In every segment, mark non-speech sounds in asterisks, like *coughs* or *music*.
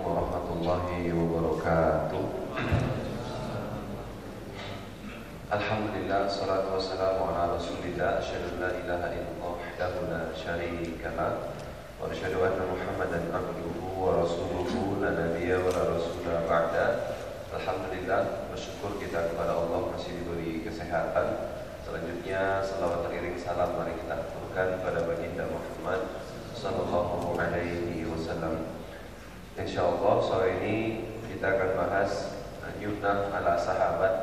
warahmatullahi wabarakatuh. Alhamdulillah Salatu wassalamu ala rasulillah. Asyadu la ilaha illallah Wahdahu la syarika lah. Wa asyadu anna muhammadan abduhu wa rasuluhu La nabiya wa la rasulah ba'da. Alhamdulillah Bersyukur kita kepada Allah Masih diberi kesehatan. Selanjutnya Salawat teriring salam Mari kita aturkan kepada baginda Muhammad Sallallahu alaihi wasallam Insya Allah sore ini kita akan Yunah ala sahabat.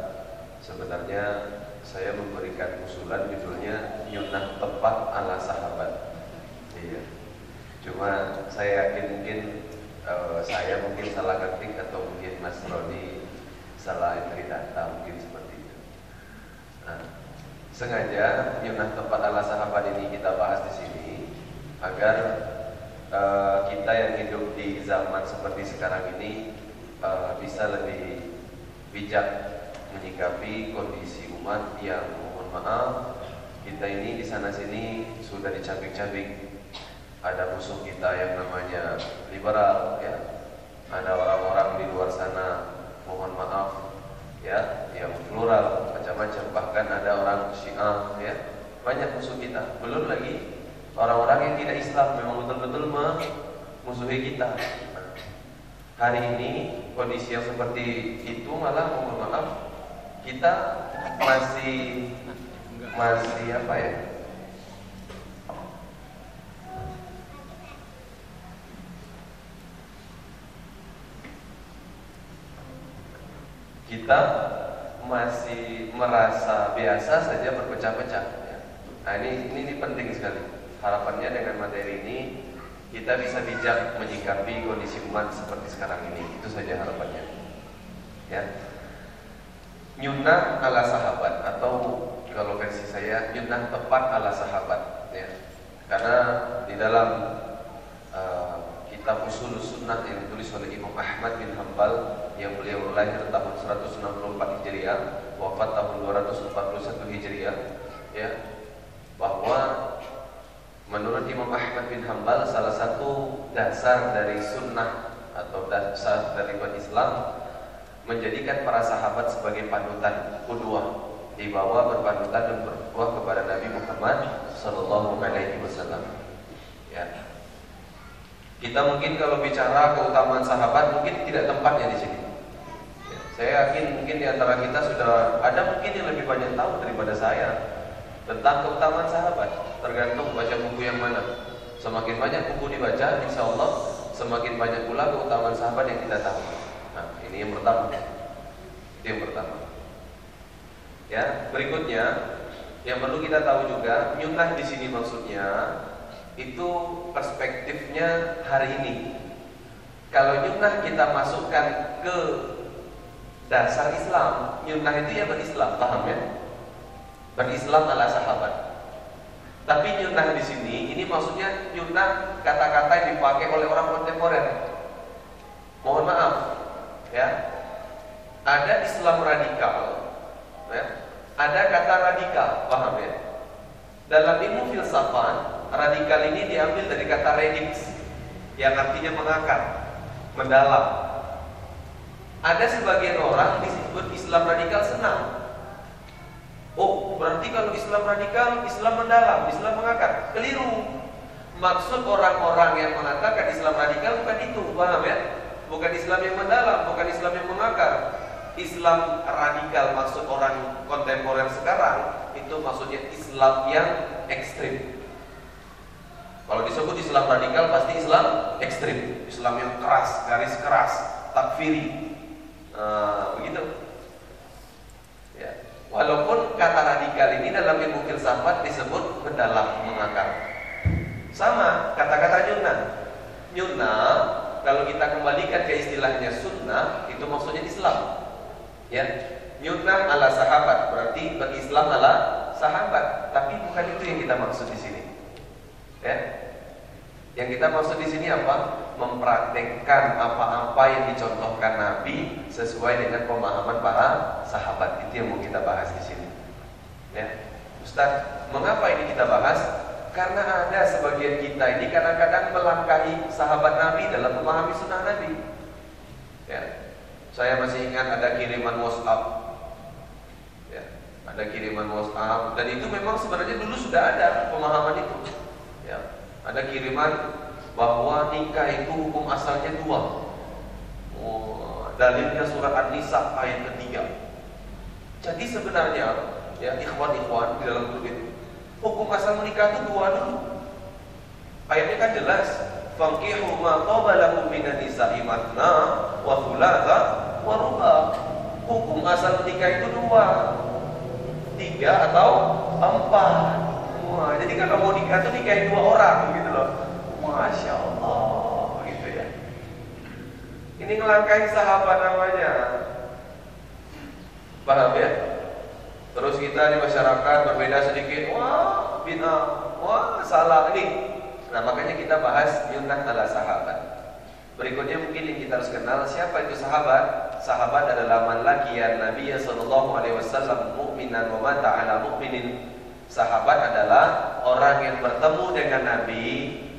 Sebenarnya saya memberikan usulan judulnya Yunah tepat ala sahabat. Iya. Cuma saya yakin mungkin uh, Saya mungkin salah ketik atau mungkin Mas Roni Salah entry data mungkin seperti itu. Nah, Sengaja Yunah tepat ala sahabat ini kita bahas di sini Agar Eh, kita yang hidup di zaman seperti sekarang ini uh, bisa lebih bijak menyikapi kondisi umat yang mohon maaf kita ini di sana sini sudah dicabik-cabik ada musuh kita yang namanya liberal ya ada orang-orang di luar sana mohon maaf ya yang plural macam-macam bahkan ada orang syiah ya banyak musuh kita belum lagi Orang-orang yang tidak Islam memang betul-betul memusuhi kita. Hari ini kondisi yang seperti itu malah mohon maaf kita masih masih apa ya? Kita masih merasa biasa saja berpecah-pecah. Nah ini, ini ini penting sekali. Harapannya dengan materi ini kita bisa bijak menyikapi kondisi umat seperti sekarang ini. Itu saja harapannya. Ya. Nyunah ala sahabat atau kalau versi saya nyunah tepat ala sahabat ya. Karena di dalam uh, kitab Usul Sunnah yang ditulis oleh Imam Ahmad bin Hambal yang beliau lahir tahun 164 Hijriah, wafat tahun 241 Hijriah ya bahwa Menurut Imam Ahmad bin Hambal salah satu dasar dari sunnah atau dasar dari Islam menjadikan para sahabat sebagai panutan kedua dibawa berpanutan dan berbuah kepada Nabi Muhammad Sallallahu Alaihi Wasallam. Ya. Kita mungkin kalau bicara keutamaan sahabat mungkin tidak tempatnya di sini. Ya. Saya yakin mungkin di antara kita sudah ada mungkin yang lebih banyak tahu daripada saya tentang keutamaan sahabat tergantung baca buku yang mana. Semakin banyak buku dibaca, insya Allah semakin banyak pula keutamaan sahabat yang kita tahu. Nah, ini yang pertama. Itu yang pertama. Ya, berikutnya yang perlu kita tahu juga, nyunah di sini maksudnya itu perspektifnya hari ini. Kalau nyunah kita masukkan ke dasar Islam, nyunah itu ya berislam, paham ya? Berislam ala sahabat. Tapi nyunah di sini, ini maksudnya nyunah kata-kata yang dipakai oleh orang kontemporer. Mohon maaf, ya. Ada Islam radikal, ya. Ada kata radikal, paham ya? Dalam ilmu filsafat, radikal ini diambil dari kata redix, yang artinya mengakar, mendalam. Ada sebagian orang disebut Islam radikal senang, Oh, berarti kalau Islam radikal, Islam mendalam, Islam mengakar. Keliru. Maksud orang-orang yang mengatakan Islam radikal bukan itu, paham ya? Bukan Islam yang mendalam, bukan Islam yang mengakar. Islam radikal maksud orang kontemporer sekarang itu maksudnya Islam yang ekstrim. Kalau disebut Islam radikal pasti Islam ekstrim, Islam yang keras, garis keras, takfiri. Nah, begitu. Walaupun kata radikal ini dalam ilmu filsafat disebut mendalam, mengakar. Sama kata-kata nyuna. Nyuna kalau kita kembalikan ke istilahnya sunnah itu maksudnya Islam. Ya. Nyuna ala sahabat berarti bagi Islam ala sahabat, tapi bukan itu yang kita maksud di sini. Ya. Yang kita maksud di sini apa? Mempraktekkan apa-apa yang dicontohkan Nabi sesuai dengan pemahaman para sahabat. Itu yang mau kita bahas di sini. Ya, Ustaz, mengapa ini kita bahas? Karena ada sebagian kita ini kadang-kadang melangkahi sahabat Nabi dalam memahami sunnah Nabi. Saya masih ingat ada kiriman WhatsApp. Ya, ada kiriman WhatsApp dan itu memang sebenarnya dulu sudah ada pemahaman itu. Ada kiriman bahwa nikah itu hukum asalnya dua. Oh, dalilnya surat An-Nisa ayat ketiga. Jadi sebenarnya ya ikhwan-ikhwan di dalam grup itu hukum asal menikah itu dua dulu. Ayatnya kan jelas Fankihu ma qabalakum minan nisa'i matna wa thulatha wa ruba. Hukum asal menikah itu dua. Tiga atau empat. Wah, jadi kalau mau nikah itu nikah dua orang gitu loh. Masya Allah gitu ya. Ini ngelangkahi sahabat namanya. Paham ya? Terus kita di masyarakat berbeda sedikit, wah bina, wah salah ini Nah makanya kita bahas Yunan ala sahabat Berikutnya mungkin yang kita harus kenal Siapa itu sahabat? Sahabat adalah man lakiyan Nabi Sallallahu Alaihi Wasallam Mu'minan wa mata ala mu'minin Sahabat adalah orang yang bertemu dengan Nabi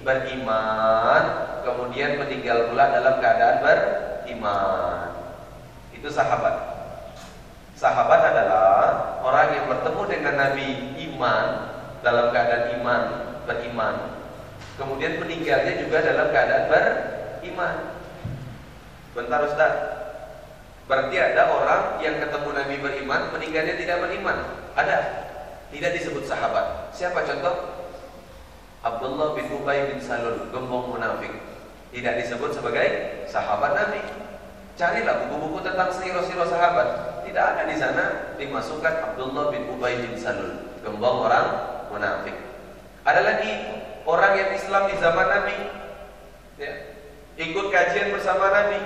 Beriman Kemudian meninggal pula dalam keadaan beriman Itu sahabat Sahabat adalah orang yang bertemu dengan Nabi iman dalam keadaan iman, beriman Kemudian meninggalnya juga dalam keadaan beriman. Bentar Ustaz. Berarti ada orang yang ketemu Nabi beriman, meninggalnya tidak beriman. Ada. Tidak disebut sahabat. Siapa contoh? Abdullah bin Ubay bin Salul, gembong munafik. Tidak disebut sebagai sahabat Nabi. Carilah buku-buku tentang siro-siro sahabat. Tidak ada di sana dimasukkan Abdullah bin Ubay bin Salul, gembong orang munafik. Ada lagi orang yang Islam di zaman Nabi ya, ikut kajian bersama Nabi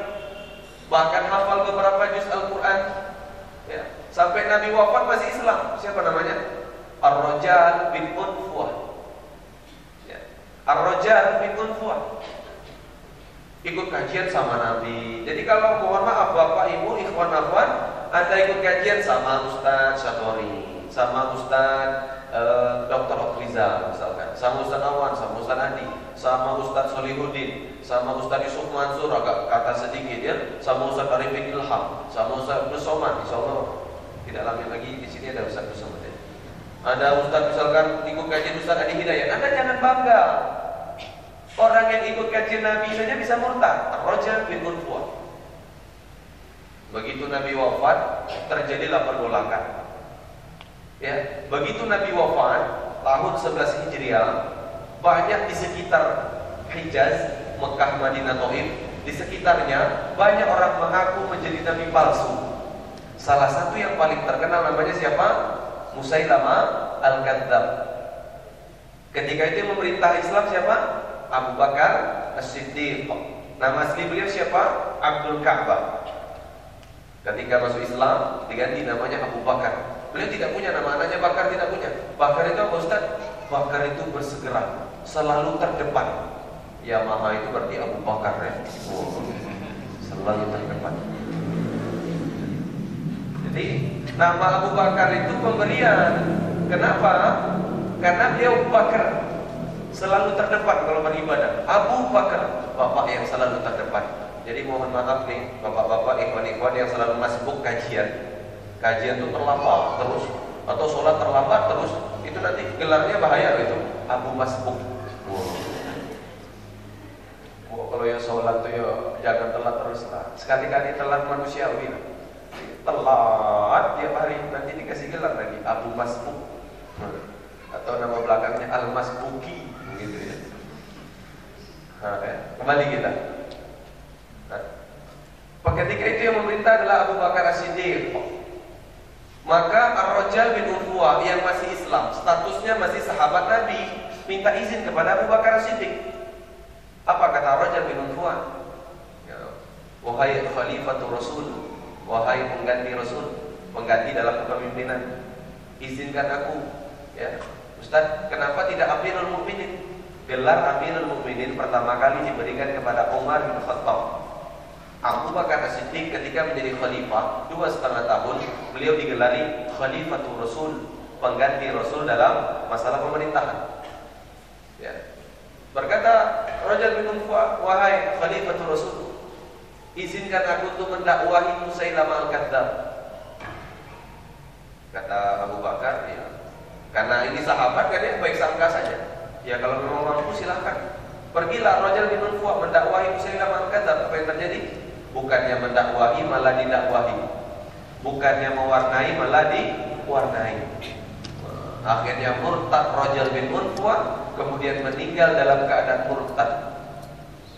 bahkan hafal beberapa juz Al-Quran ya, sampai Nabi wafat masih Islam siapa namanya? Ar-Rajal bin Unfuah ya. Ar-Rajal bin Unfuah ikut kajian sama Nabi jadi kalau mohon maaf Bapak Ibu Ikhwan Afwan Anda ikut kajian sama Ustaz Syatori sama Ustaz uh, Dr. Okriza misalkan, sama Ustaz Awan, sama Ustaz Andi, sama Ustaz Solihuddin, sama Ustaz Yusuf Mansur agak kata sedikit ya, sama Ustaz Arifin Ilham, sama Ustaz Nusoman, insya Allah tidak lama lagi di sini ada Ustaz Nusoman ya. Ada Ustaz misalkan ikut kajian Ustaz Adi Hidayat, Anda jangan bangga. Orang yang ikut kajian Nabi saja bisa murtad. Roger bin Unfuah. Begitu Nabi wafat, terjadilah pergolakan. Ya, begitu Nabi wafat tahun 11 Hijriah, banyak di sekitar Hijaz, Mekah, Madinah, Taif, di sekitarnya banyak orang mengaku menjadi nabi palsu. Salah satu yang paling terkenal namanya siapa? Musailama Al-Kadzab. Ketika itu yang memerintah Islam siapa? Abu Bakar As-Siddiq. Nama asli beliau siapa? Abdul Ka'bah. Ketika masuk Islam diganti namanya Abu Bakar. Beliau tidak punya nama anaknya Bakar tidak punya. Bakar itu apa Ustaz? Bakar itu bersegera, selalu terdepan. Ya Maha itu berarti Abu Bakar ya. Oh, selalu terdepan. Jadi nama Abu Bakar itu pemberian. Kenapa? Karena dia Abu Bakar selalu terdepan kalau beribadah. Abu Bakar, bapak yang selalu terdepan. Jadi mohon maaf nih, bapak-bapak, ikhwan-ikhwan yang selalu masuk kajian kajian itu terlambat terus atau sholat terlambat terus itu nanti gelarnya bahaya itu Abu Masbuk wow. kalau ya sholat tuh ya jangan telat terus lah sekali-kali telat manusiawi. Telat tiap hari. Nanti dikasih gelar lagi. Abu Masbuk atau nama belakangnya Al Masbuki. Gitu ya. Nah, ya. kembali kita. Nah, ketika itu yang memerintah adalah Abu Bakar As-Siddiq. Maka Ar-Rajal bin Urwa yang masih Islam, statusnya masih sahabat Nabi, minta izin kepada Abu Bakar Siddiq. Apa kata Ar-Rajal bin Urwa? Ya, wahai khalifatul Rasul, wahai pengganti Rasul, pengganti dalam kepemimpinan, izinkan aku. Ya, Ustaz, kenapa tidak Amirul Mukminin? Gelar Amirul Mukminin pertama kali diberikan kepada Umar bin Khattab Abu Bakar As-Siddiq ketika menjadi khalifah dua setengah tahun beliau digelari Khalifatul Rasul pengganti Rasul dalam masalah pemerintahan. Ya. Berkata Raja bin Unfa, wahai Khalifatul Rasul, Izinkan aku untuk mendakwahi Musailamah al-Kadzab. Kata Abu Bakar, ya. Karena ini sahabat kan ya baik sangka saja. Ya kalau memang mampu silahkan. Pergilah Rajal bin Unfuah mendakwahi Musailamah al-Kadzab. Apa yang terjadi? Bukannya mendakwahi malah didakwahi. Bukannya mewarnai malah diwarnai. Akhirnya murtad Rajal bin Unfuah kemudian meninggal dalam keadaan murtad.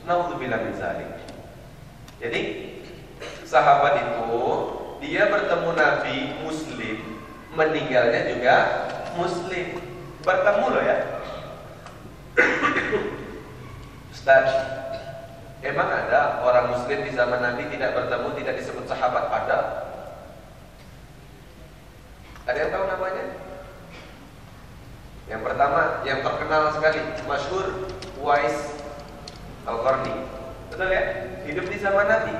Nauzubillah min zalik. Jadi sahabat itu dia bertemu Nabi Muslim, meninggalnya juga Muslim. Bertemu loh ya. *coughs* Ustaz, emang ada orang Muslim di zaman Nabi tidak bertemu, tidak disebut sahabat? Ada. Ada yang tahu namanya? Yang pertama, yang terkenal sekali, masyhur Wais Al-Qarni. Betul ya? Hidup di zaman Nabi.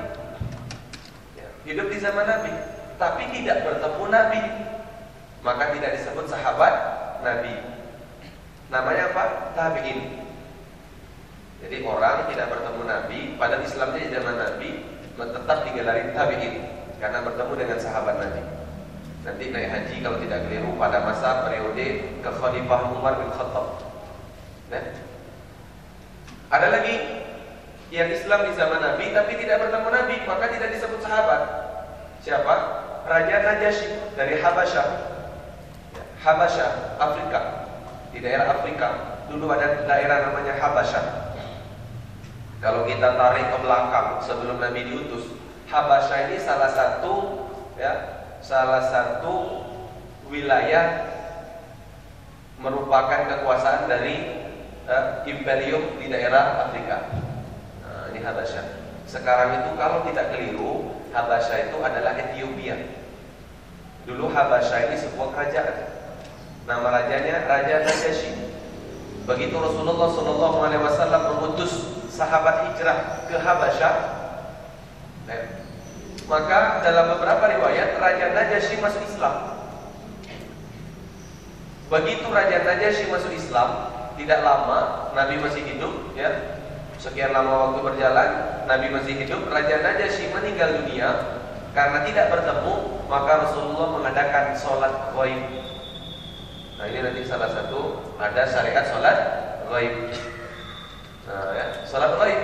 Ya, hidup di zaman Nabi, tapi tidak bertemu Nabi. Maka tidak disebut sahabat Nabi. Namanya apa? Tabi'in. Jadi orang tidak bertemu Nabi, pada Islamnya di zaman Nabi tetap digelari tabi'in karena bertemu dengan sahabat Nabi. Nanti naik haji kalau tidak keliru pada masa periode Kekhalifah Umar bin Khattab. Nah. Ada lagi yang Islam di zaman Nabi tapi tidak bertemu Nabi maka tidak disebut sahabat. Siapa? Raja Najasyi dari Habasyah. Ya, Habasyah, Afrika. Di daerah Afrika dulu ada daerah namanya Habasyah. Kalau kita tarik ke belakang sebelum Nabi diutus, Habasyah ini salah satu ya, salah satu wilayah merupakan kekuasaan dari uh, imperium di daerah Afrika. Habasyah. Sekarang itu kalau tidak keliru, Habasyah itu adalah Ethiopia. Dulu Habasyah ini sebuah kerajaan. Nama rajanya Raja Najasyi. Begitu Rasulullah Shallallahu Alaihi mengutus sahabat hijrah ke Habasyah, eh, maka dalam beberapa riwayat Raja Najasyi masuk Islam. Begitu Raja Najasyi masuk Islam, tidak lama Nabi masih hidup, ya Sekian lama waktu berjalan, Nabi masih hidup, Raja Najasyi meninggal dunia karena tidak bertemu, maka Rasulullah mengadakan sholat gaib. Nah ini nanti salah satu ada syariat sholat gaib. Nah, ya, sholat gaib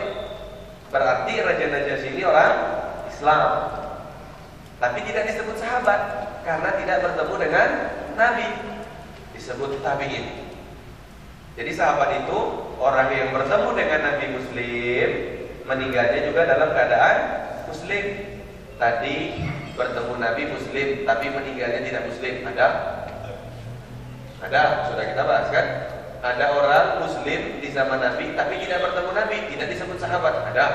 berarti Raja Najasyi ini orang Islam, tapi tidak disebut sahabat karena tidak bertemu dengan Nabi, disebut tabiin. Jadi sahabat itu orang yang bertemu dengan Nabi Muslim meninggalnya juga dalam keadaan Muslim. Tadi bertemu Nabi Muslim tapi meninggalnya tidak Muslim. Ada? Ada, sudah kita bahas kan? Ada orang Muslim di zaman Nabi tapi tidak bertemu Nabi, tidak disebut sahabat. Ada.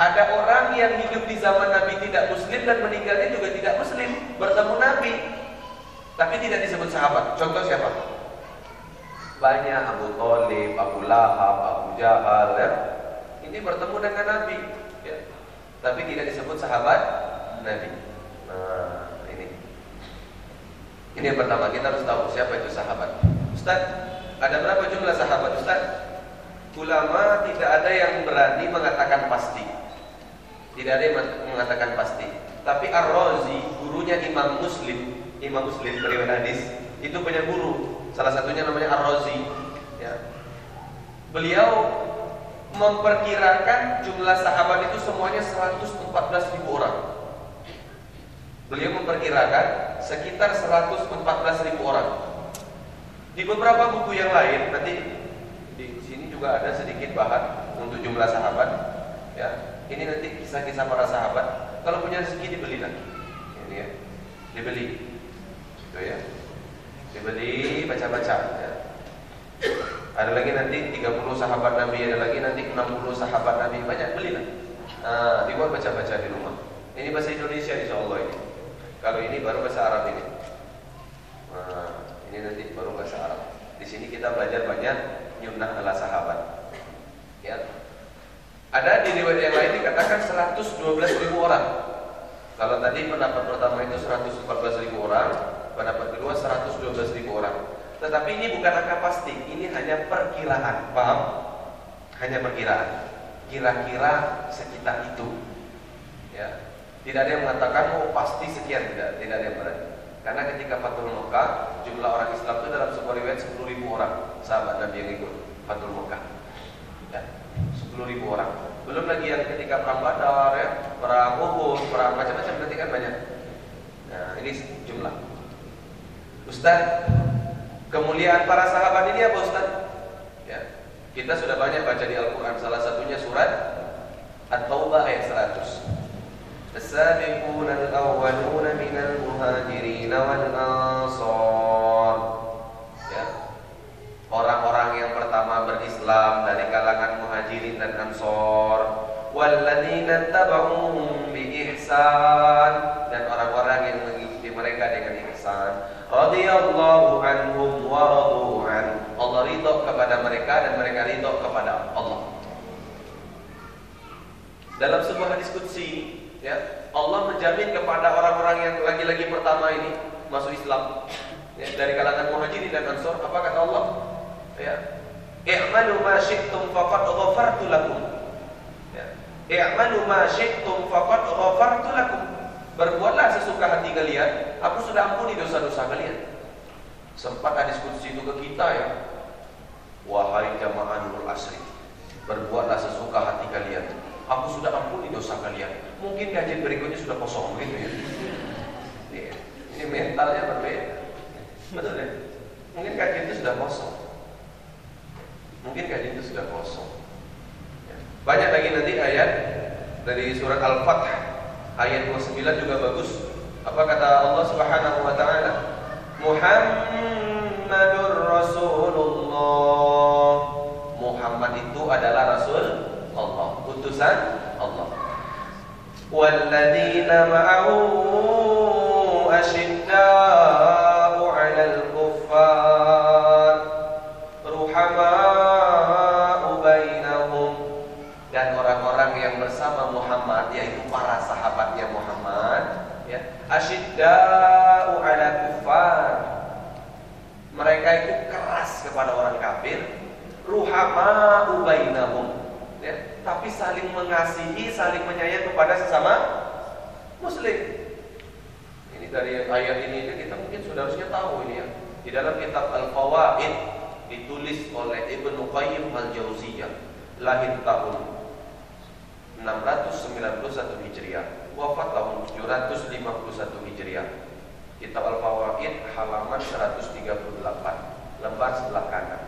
Ada orang yang hidup di zaman Nabi tidak Muslim dan meninggalnya juga tidak Muslim, bertemu Nabi tapi tidak disebut sahabat. Contoh siapa? Banyak Abu Talib, Abu Lahab, Abu Jahal ya. Ini bertemu dengan Nabi ya. Tapi tidak disebut sahabat Nabi Nah ini Ini yang pertama kita harus tahu siapa itu sahabat Ustaz, ada berapa jumlah sahabat Ustaz? Ulama tidak ada yang berani mengatakan pasti Tidak ada yang mengatakan pasti Tapi Ar-Razi, gurunya Imam Muslim Imam Muslim periwayat hadis Itu punya guru Salah satunya namanya Ar-Razi. Ya. Beliau memperkirakan jumlah sahabat itu semuanya 114 ribu orang. Beliau memperkirakan sekitar 114 ribu orang. Di beberapa buku yang lain, nanti di sini juga ada sedikit bahan untuk jumlah sahabat. Ya, ini nanti kisah-kisah para sahabat. Kalau punya rezeki dibeli nanti. Ini ya, dibeli. Itu ya dibeli baca-baca. Ya. ada lagi nanti 30 sahabat Nabi ada lagi nanti 60 sahabat Nabi. Banyak belilah nah, dibuat baca-baca di rumah. Ini bahasa Indonesia insya Allah ini. Kalau ini baru bahasa Arab ini. Nah, ini nanti baru bahasa Arab. Di sini kita belajar banyak nyunnah ala sahabat. Ya. Ada di riwayat yang lain dikatakan 112 ribu orang. Kalau tadi pendapat pertama itu 114 ribu orang pendapat kedua 112 ribu orang. Tetapi ini bukan angka pasti, ini hanya perkiraan, paham? Hanya perkiraan. Kira-kira sekitar itu. Ya. Tidak ada yang mengatakan oh pasti sekian tidak, tidak ada yang berani. Karena ketika Fatul Mekah, jumlah orang Islam itu dalam sebuah riwayat 10 ribu orang sahabat Nabi yang ikut Fatul Mekah. Ya, 10 ribu orang. Belum lagi yang ketika perang Badar, ya, perang Uhud, perang macam-macam berarti kan banyak. Nah, ini jumlah. Ustaz, kemuliaan para sahabat ini apa Ustaz? Ya, kita sudah banyak baca di Al-Quran. Salah satunya surat At-Taubah ayat 100. السابقون الأولون من المهاجرين والأنصار hadis qudsi ya. Allah menjamin kepada orang-orang yang lagi-lagi pertama ini masuk Islam ya, dari kalangan muhajirin dan ansor. Apa kata Allah? Ya. I'malu ma syi'tum faqad ghafartu lakum. Ya. I'malu ma syi'tum faqad ghafartu lakum. Berbuatlah sesuka hati kalian aku sudah ampuni dosa-dosa kalian. Sempat ada diskusi itu ke kita ya. Wahai jamaah nurul asri berbuatlah sesuka hati kalian Aku sudah ampuni dosa kalian. Mungkin kajian berikutnya sudah kosong gitu ya. Iya. Ini mentalnya berbeda. Betul ya? Mungkin kajian itu sudah kosong. Mungkin kajian itu sudah kosong. Ya. Banyak lagi nanti ayat dari surat Al-Fath ayat 29 juga bagus. Apa kata Allah Subhanahu wa taala? Muhammadur Rasulullah. Muhammad itu adalah rasul utusan Allah. Walladzina ma'ahu asyidda'u 'alal kuffar ruhama'u bainahum. Dan orang-orang yang bersama Muhammad yaitu para sahabatnya Muhammad ya asyidda'u 'alal kuffar. Mereka itu keras kepada orang kafir ruhama'u bainahum tapi saling mengasihi, saling menyayang kepada sesama muslim. Ini dari ayat ini kita mungkin sudah harusnya tahu ini ya. Di dalam kitab Al-Fawaid ditulis oleh Ibnu Qayyim Al-Jauziyah lahir tahun 691 Hijriah, wafat tahun 751 Hijriah. Kitab Al-Fawaid halaman 138, lembar sebelah kanan.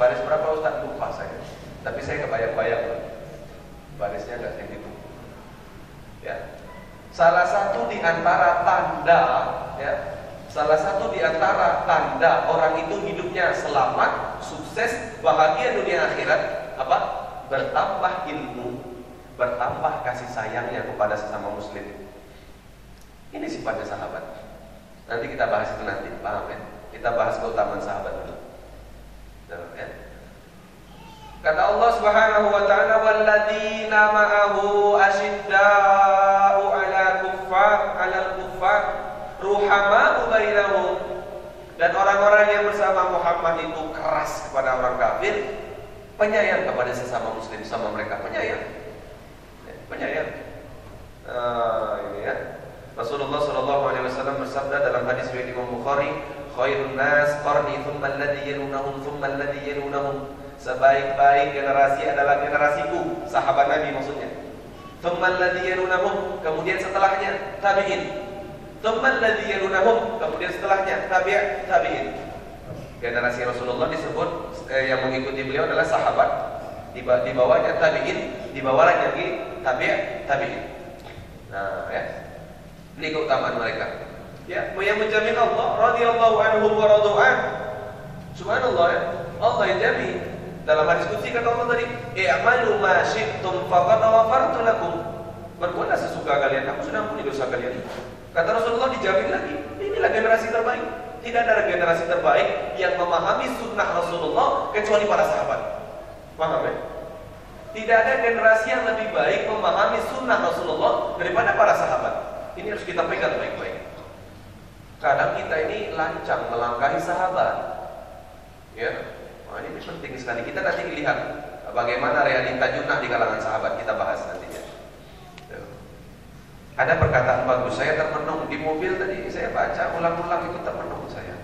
Baris berapa Ustaz lupa saya. Tapi saya kebayang-bayang Barisnya nggak kayak gitu Ya Salah satu di antara tanda ya, Salah satu di antara tanda orang itu hidupnya selamat, sukses, bahagia dunia akhirat apa? Bertambah ilmu, bertambah kasih sayangnya kepada sesama muslim. Ini sifatnya sahabat. Nanti kita bahas itu nanti, paham ya? Kita bahas keutamaan sahabat dulu. Ya? Kata Allah Subhanahu wa taala walladzina ma'ahu asyidda'u 'ala kuffar 'ala kuffar ruhama'u bainahum. Dan orang-orang yang bersama Muhammad itu keras kepada orang kafir penyayang kepada sesama muslim sama mereka penyayang. Ya, penyayang. Nah, ini ya. Rasulullah Shallallahu Alaihi Wasallam bersabda dalam hadis riwayat Imam Bukhari khairun nas qarni thumma alladhi yalunahum thumma alladhi yalunahum. Sebaik-baik generasi adalah generasiku, sahabat Nabi maksudnya. Yalunahum, kemudian setelahnya tabi'in. Yalunahum, kemudian setelahnya tabi' tabi'in. Generasi Rasulullah disebut eh, yang mengikuti beliau adalah sahabat. Di, di bawahnya tabi'in, di bawah lagi tabi' tabi'in. Nah, ya. Ini keutamaan mereka. Ya, yang menjamin Allah radhiyallahu anhum wa radu'an. Subhanallah ya. Allah yang jamin dalam hadis qudsi kata Allah tadi, "I'malu ma syi'tum faqad ghafartu lakum." Berbuatlah sesuka kalian, aku sudah ampuni dosa kalian. Kata Rasulullah dijamin lagi, inilah generasi terbaik. Tidak ada generasi terbaik yang memahami sunnah Rasulullah kecuali para sahabat. Paham ya? Tidak ada generasi yang lebih baik memahami sunnah Rasulullah daripada para sahabat. Ini harus kita pegang baik-baik. Kadang kita ini lancang melangkahi sahabat. Ya, Nah, ini penting sekali. Kita nanti lihat bagaimana realita junah di kalangan sahabat. Kita bahas nanti ya. Ada perkataan bagus, saya termenung di mobil tadi saya baca ulang-ulang itu termenung saya.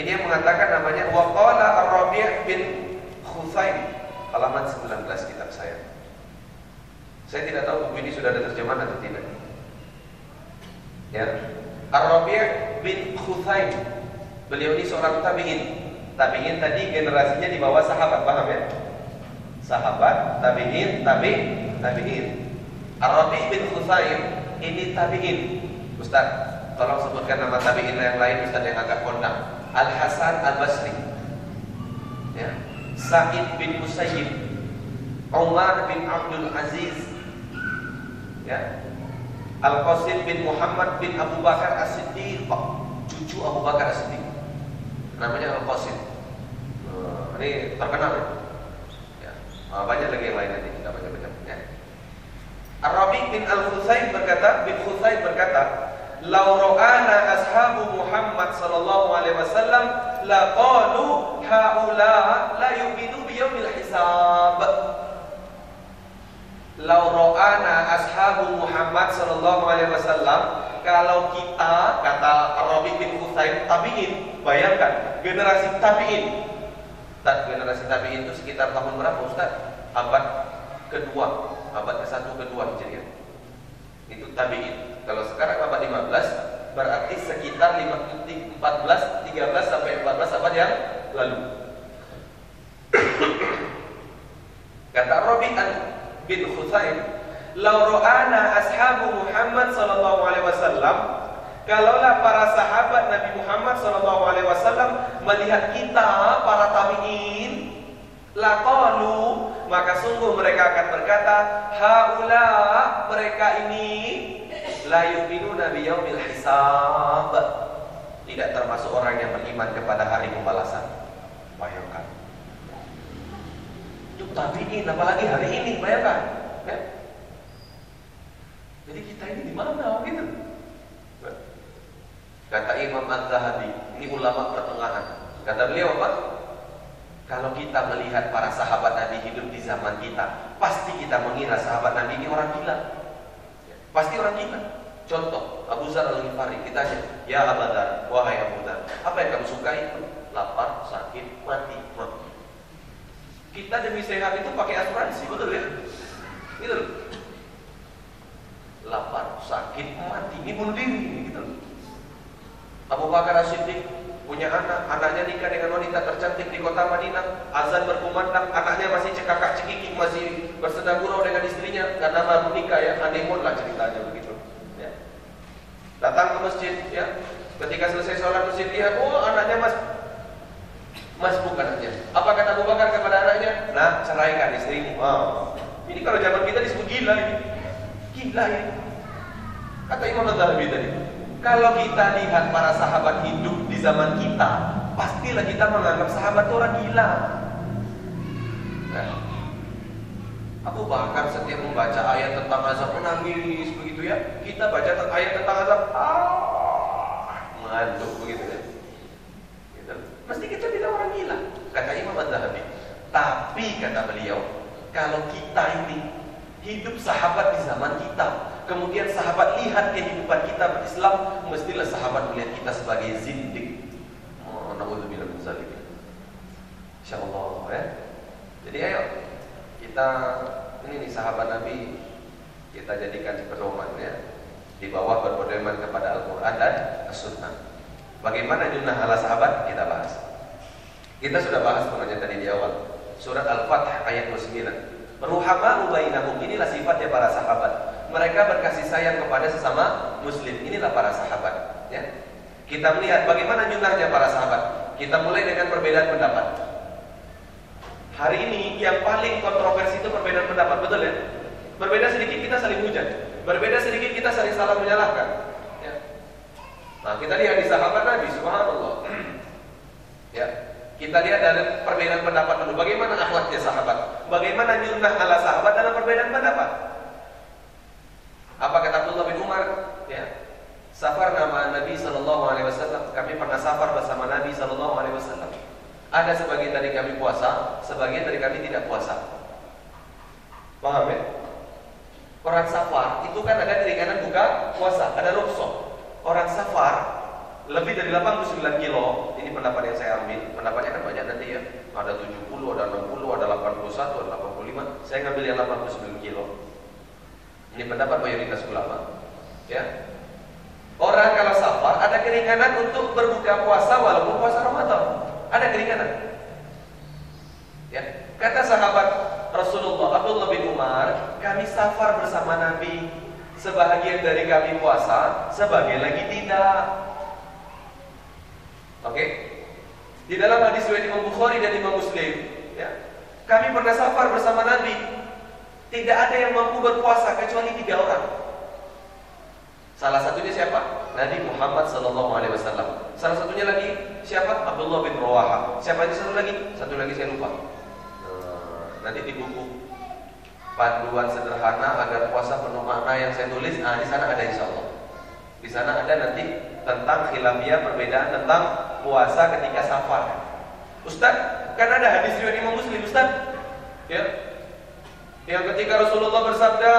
Ini yang mengatakan namanya waqala Ar-Rabi' bin Khusaim halaman 19 kitab saya. Saya tidak tahu buku ini sudah ada terjemahan atau tidak. Ya. Ar-Rabi' bin Khusaim. Beliau ini seorang tabi'in. Tabi'in tadi generasinya di bawah sahabat, paham ya? Sahabat, tabi'in, tabi', tabi'in. Ar-Rabi' bin Khusaim ini tabi'in. Ustaz, tolong sebutkan nama tabi'in yang lain Ustaz yang agak kondang. Al-Hasan Al-Basri. Ya. Sa'id bin Musayyib. Umar bin Abdul Aziz. Ya. Al-Qasim bin Muhammad bin Abu Bakar As-Siddiq. Cucu Abu Bakar As-Siddiq. Namanya Al-Qasim. Uh, ini terkenal ya. ya. Uh, banyak lagi yang lain nanti kita baca-baca. Ya. Ar-Rabi bin Al-Husayn berkata, bin Husayn berkata, "Lau ra'ana ashabu Muhammad sallallahu alaihi wasallam la qalu haula la yu'minu bi yaumil hisab." Lau ra'ana ashabu Muhammad sallallahu alaihi wasallam kalau kita kata Rabi bin Husayn tabi'in, bayangkan generasi tabi'in. Generasi tabi'in itu sekitar tahun berapa Ustaz? Abad kedua abad ke-1 ke-2 Hijriah. Itu tabi'in. Kalau sekarang abad 15 berarti sekitar 14 13 sampai 14 abad yang lalu. *coughs* Kata Rabi'an bin Khusaim, "Lau ra'ana ashabu Muhammad sallallahu alaihi wasallam Kalaulah para sahabat Nabi Muhammad wasallam melihat kita para tabi'in Laqalu maka sungguh mereka akan berkata haula mereka ini la yu'minuna biyaumil hisab. Tidak termasuk orang yang beriman kepada hari pembalasan. Bayangkan. Itu tabiin apalagi hari ini bayangkan. Ya? jadi kita ini di mana gitu kata Imam Az-Zahabi ini ulama pertengahan kata beliau apa kalau kita melihat para sahabat Nabi hidup di zaman kita, pasti kita mengira sahabat Nabi ini orang gila. Pasti orang gila. Contoh, Abu Zar al-Ghifari ditanya, "Ya Abu Dar, wahai Abu Dar, apa yang kamu suka itu? Lapar, sakit, mati, mati." Kita demi sehat itu pakai asuransi, betul ya? Gitu loh. Lapar, sakit, mati, ini bunuh diri, gitu loh. Abu Bakar As-Siddiq punya anak, anaknya nikah dengan wanita tercantik di kota Madinah, azan berkumandang, anaknya masih cekakak cekikik, masih bersedang gurau dengan istrinya karena baru nikah ya, honeymoon lah ceritanya begitu. Ya. Datang ke masjid, ya, ketika selesai sholat masjid lihat, oh anaknya mas, mas bukan anaknya. Apa kata Abu Bakar kepada anaknya? Nah, ceraikan istrimu. Wow. Ini kalau zaman kita disebut gila ini, gila ini. Kata Imam Zahabi tadi, kalau kita lihat para sahabat hidup di zaman kita, pastilah kita menganggap sahabat itu orang gila. Nah, Abu Bakar setiap membaca ayat tentang azab menangis begitu ya. Kita baca ayat tentang azab, ah, mengantuk begitu ya. Gitu. Mesti kita tidak orang gila, kata Imam Az-Zahabi. Tapi kata beliau, kalau kita ini hidup sahabat di zaman kita, kemudian sahabat lihat kehidupan kita berislam, mestilah sahabat melihat kita sebagai zindik. Insyaallah ya. Jadi ayo kita ini nih sahabat Nabi kita jadikan pedoman ya di bawah berpedoman kepada Al-Qur'an dan As-Sunnah. Bagaimana jumlah ala sahabat kita bahas. Kita sudah bahas sebenarnya tadi di awal. Surat Al-Fath ayat 29. Ruhama bainahum inilah sifatnya para sahabat mereka berkasih sayang kepada sesama muslim. Inilah para sahabat, ya. Kita melihat bagaimana jumlahnya para sahabat. Kita mulai dengan perbedaan pendapat. Hari ini yang paling kontroversi itu perbedaan pendapat, betul ya? Berbeda sedikit kita saling hujat, berbeda sedikit kita saling salah menyalahkan. Ya. Nah, kita lihat di sahabat Nabi, subhanallah. *clears throat* ya, kita lihat dari perbedaan pendapat dulu. Bagaimana akhlaknya sahabat? Bagaimana jumlah ala sahabat dalam perbedaan pendapat? Apa kata Abdullah bin Umar? Ya. Safar nama Nabi Sallallahu Alaihi Wasallam. Kami pernah safar bersama Nabi Sallallahu Alaihi Wasallam. Ada sebagian dari kami puasa, sebagian dari kami tidak puasa. Paham ya? Orang safar itu kan ada keringanan buka puasa, ada rukso. Orang safar lebih dari 89 kilo, ini pendapat yang saya ambil, pendapatnya kan banyak nanti ya. Ada 70, ada 60, ada 81, ada 85. Saya ngambil yang 89 kilo. Ini pendapat mayoritas ulama. Ya. Orang kalau safar ada keringanan untuk berbuka puasa walaupun puasa Ramadan. Ada keringanan. Ya. Kata sahabat Rasulullah Abdullah bin Umar, kami safar bersama Nabi. Sebahagian dari kami puasa, sebagian lagi tidak. Oke? Okay? Di dalam hadis riwayat Imam Bukhari dan Imam Muslim, ya. Kami pernah safar bersama Nabi. Tidak ada yang mampu berpuasa kecuali tiga orang. Salah satunya siapa? Nabi Muhammad Sallallahu Alaihi Wasallam. Salah satunya lagi siapa? Abdullah bin Rawaha. Siapa ini satu lagi? Satu lagi saya lupa nanti di buku panduan sederhana agar puasa penuh makna yang saya tulis, nah di sana ada insya Allah. Di sana ada nanti tentang khilafiyah perbedaan tentang puasa ketika safar. Ustaz, kan ada hadis riwayat Imam Muslim, Ustaz. Ya. Yang ketika Rasulullah bersabda,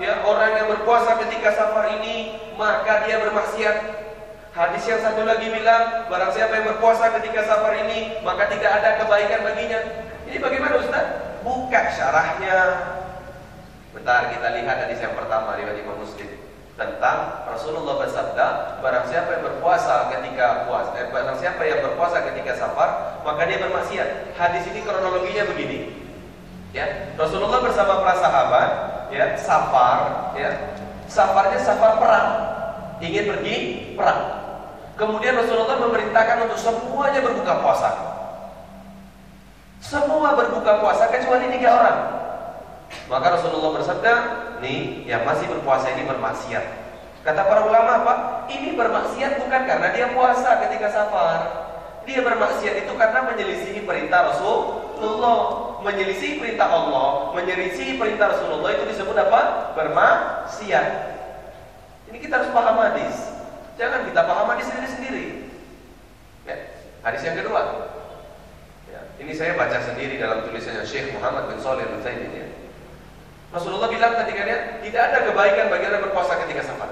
ya orang yang berpuasa ketika safar ini maka dia bermaksiat. Hadis yang satu lagi bilang, barang siapa yang berpuasa ketika safar ini, maka tidak ada kebaikan baginya. Ini bagaimana Ustaz? buka syarahnya. Bentar kita lihat hadis yang pertama riwayat Imam Muslim tentang Rasulullah bersabda, barang siapa yang berpuasa ketika puasa, eh, barang siapa yang berpuasa ketika safar, maka dia bermaksiat. Hadis ini kronologinya begini. Ya, Rasulullah bersama para sahabat, ya, safar, ya. Safarnya safar perang. Ingin pergi perang. Kemudian Rasulullah memerintahkan untuk semuanya berbuka puasa. Semua berbuka puasa kecuali tiga orang. Maka Rasulullah bersabda, nih yang masih berpuasa ini bermaksiat. Kata para ulama apa? Ini bermaksiat bukan karena dia puasa ketika safar. Dia bermaksiat itu karena menyelisihi perintah Rasulullah. Menyelisihi perintah Allah, menyelisihi perintah Rasulullah itu disebut apa? Bermaksiat. Ini kita harus paham hadis. Jangan kita paham hadis sendiri-sendiri. Ya. Hadis yang kedua, ini saya baca sendiri dalam tulisannya Syekh Muhammad bin Saleh al ya. Rasulullah bilang ketika dia tidak ada kebaikan bagi orang berpuasa ketika safar.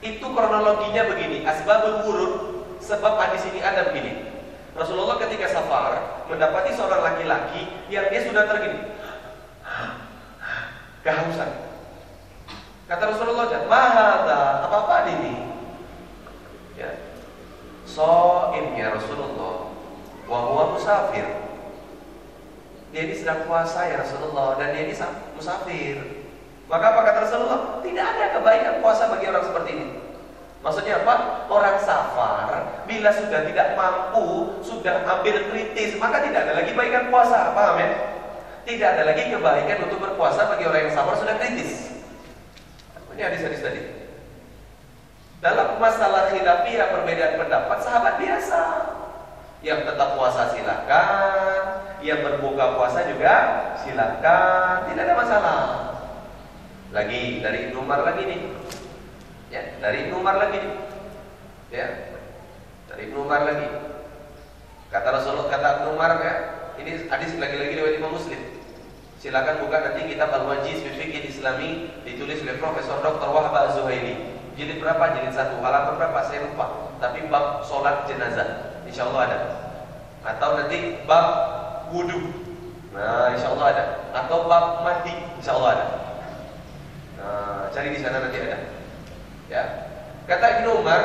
Itu kronologinya begini, asbabul wurud sebab hadis ini ada begini. Rasulullah ketika safar mendapati seorang laki-laki yang dia sudah tergini kehausan. Kata Rasulullah, "Mahada, apa-apa ini?" Ya. So'im ya Rasulullah Wahwa musafir. Dia ini sedang puasa ya Rasulullah dan dia ini musafir. Maka apa kata Rasulullah? Tidak ada kebaikan puasa bagi orang seperti ini. Maksudnya apa? Orang safar bila sudah tidak mampu, sudah ambil kritis, maka tidak ada lagi kebaikan puasa. Paham ya? Tidak ada lagi kebaikan untuk berpuasa bagi orang yang safar sudah kritis. Ini hadis-hadis tadi. Dalam masalah khilafiyah perbedaan pendapat, sahabat biasa. Yang tetap puasa silakan, yang berbuka puasa juga silakan, tidak ada masalah. Lagi dari Umar lagi nih. Ya, dari Umar lagi nih. Ya. Dari Umar lagi. Kata Rasulullah kata Umar ya, ini hadis lagi-lagi dari Imam Muslim. Silakan buka nanti kitab Al-Wajiz fi Islami ditulis oleh Profesor Dr. Wahab Az-Zuhaili. Jilid berapa? Jilid satu. Halaman berapa? Saya lupa. Tapi bab sholat jenazah. Insya Allah ada. Atau nanti bab wudhu. Nah, insya Allah ada. Atau bab mandi, insya Allah ada. Nah, cari di sana nanti ada. Ya. Kata Ibnu Umar,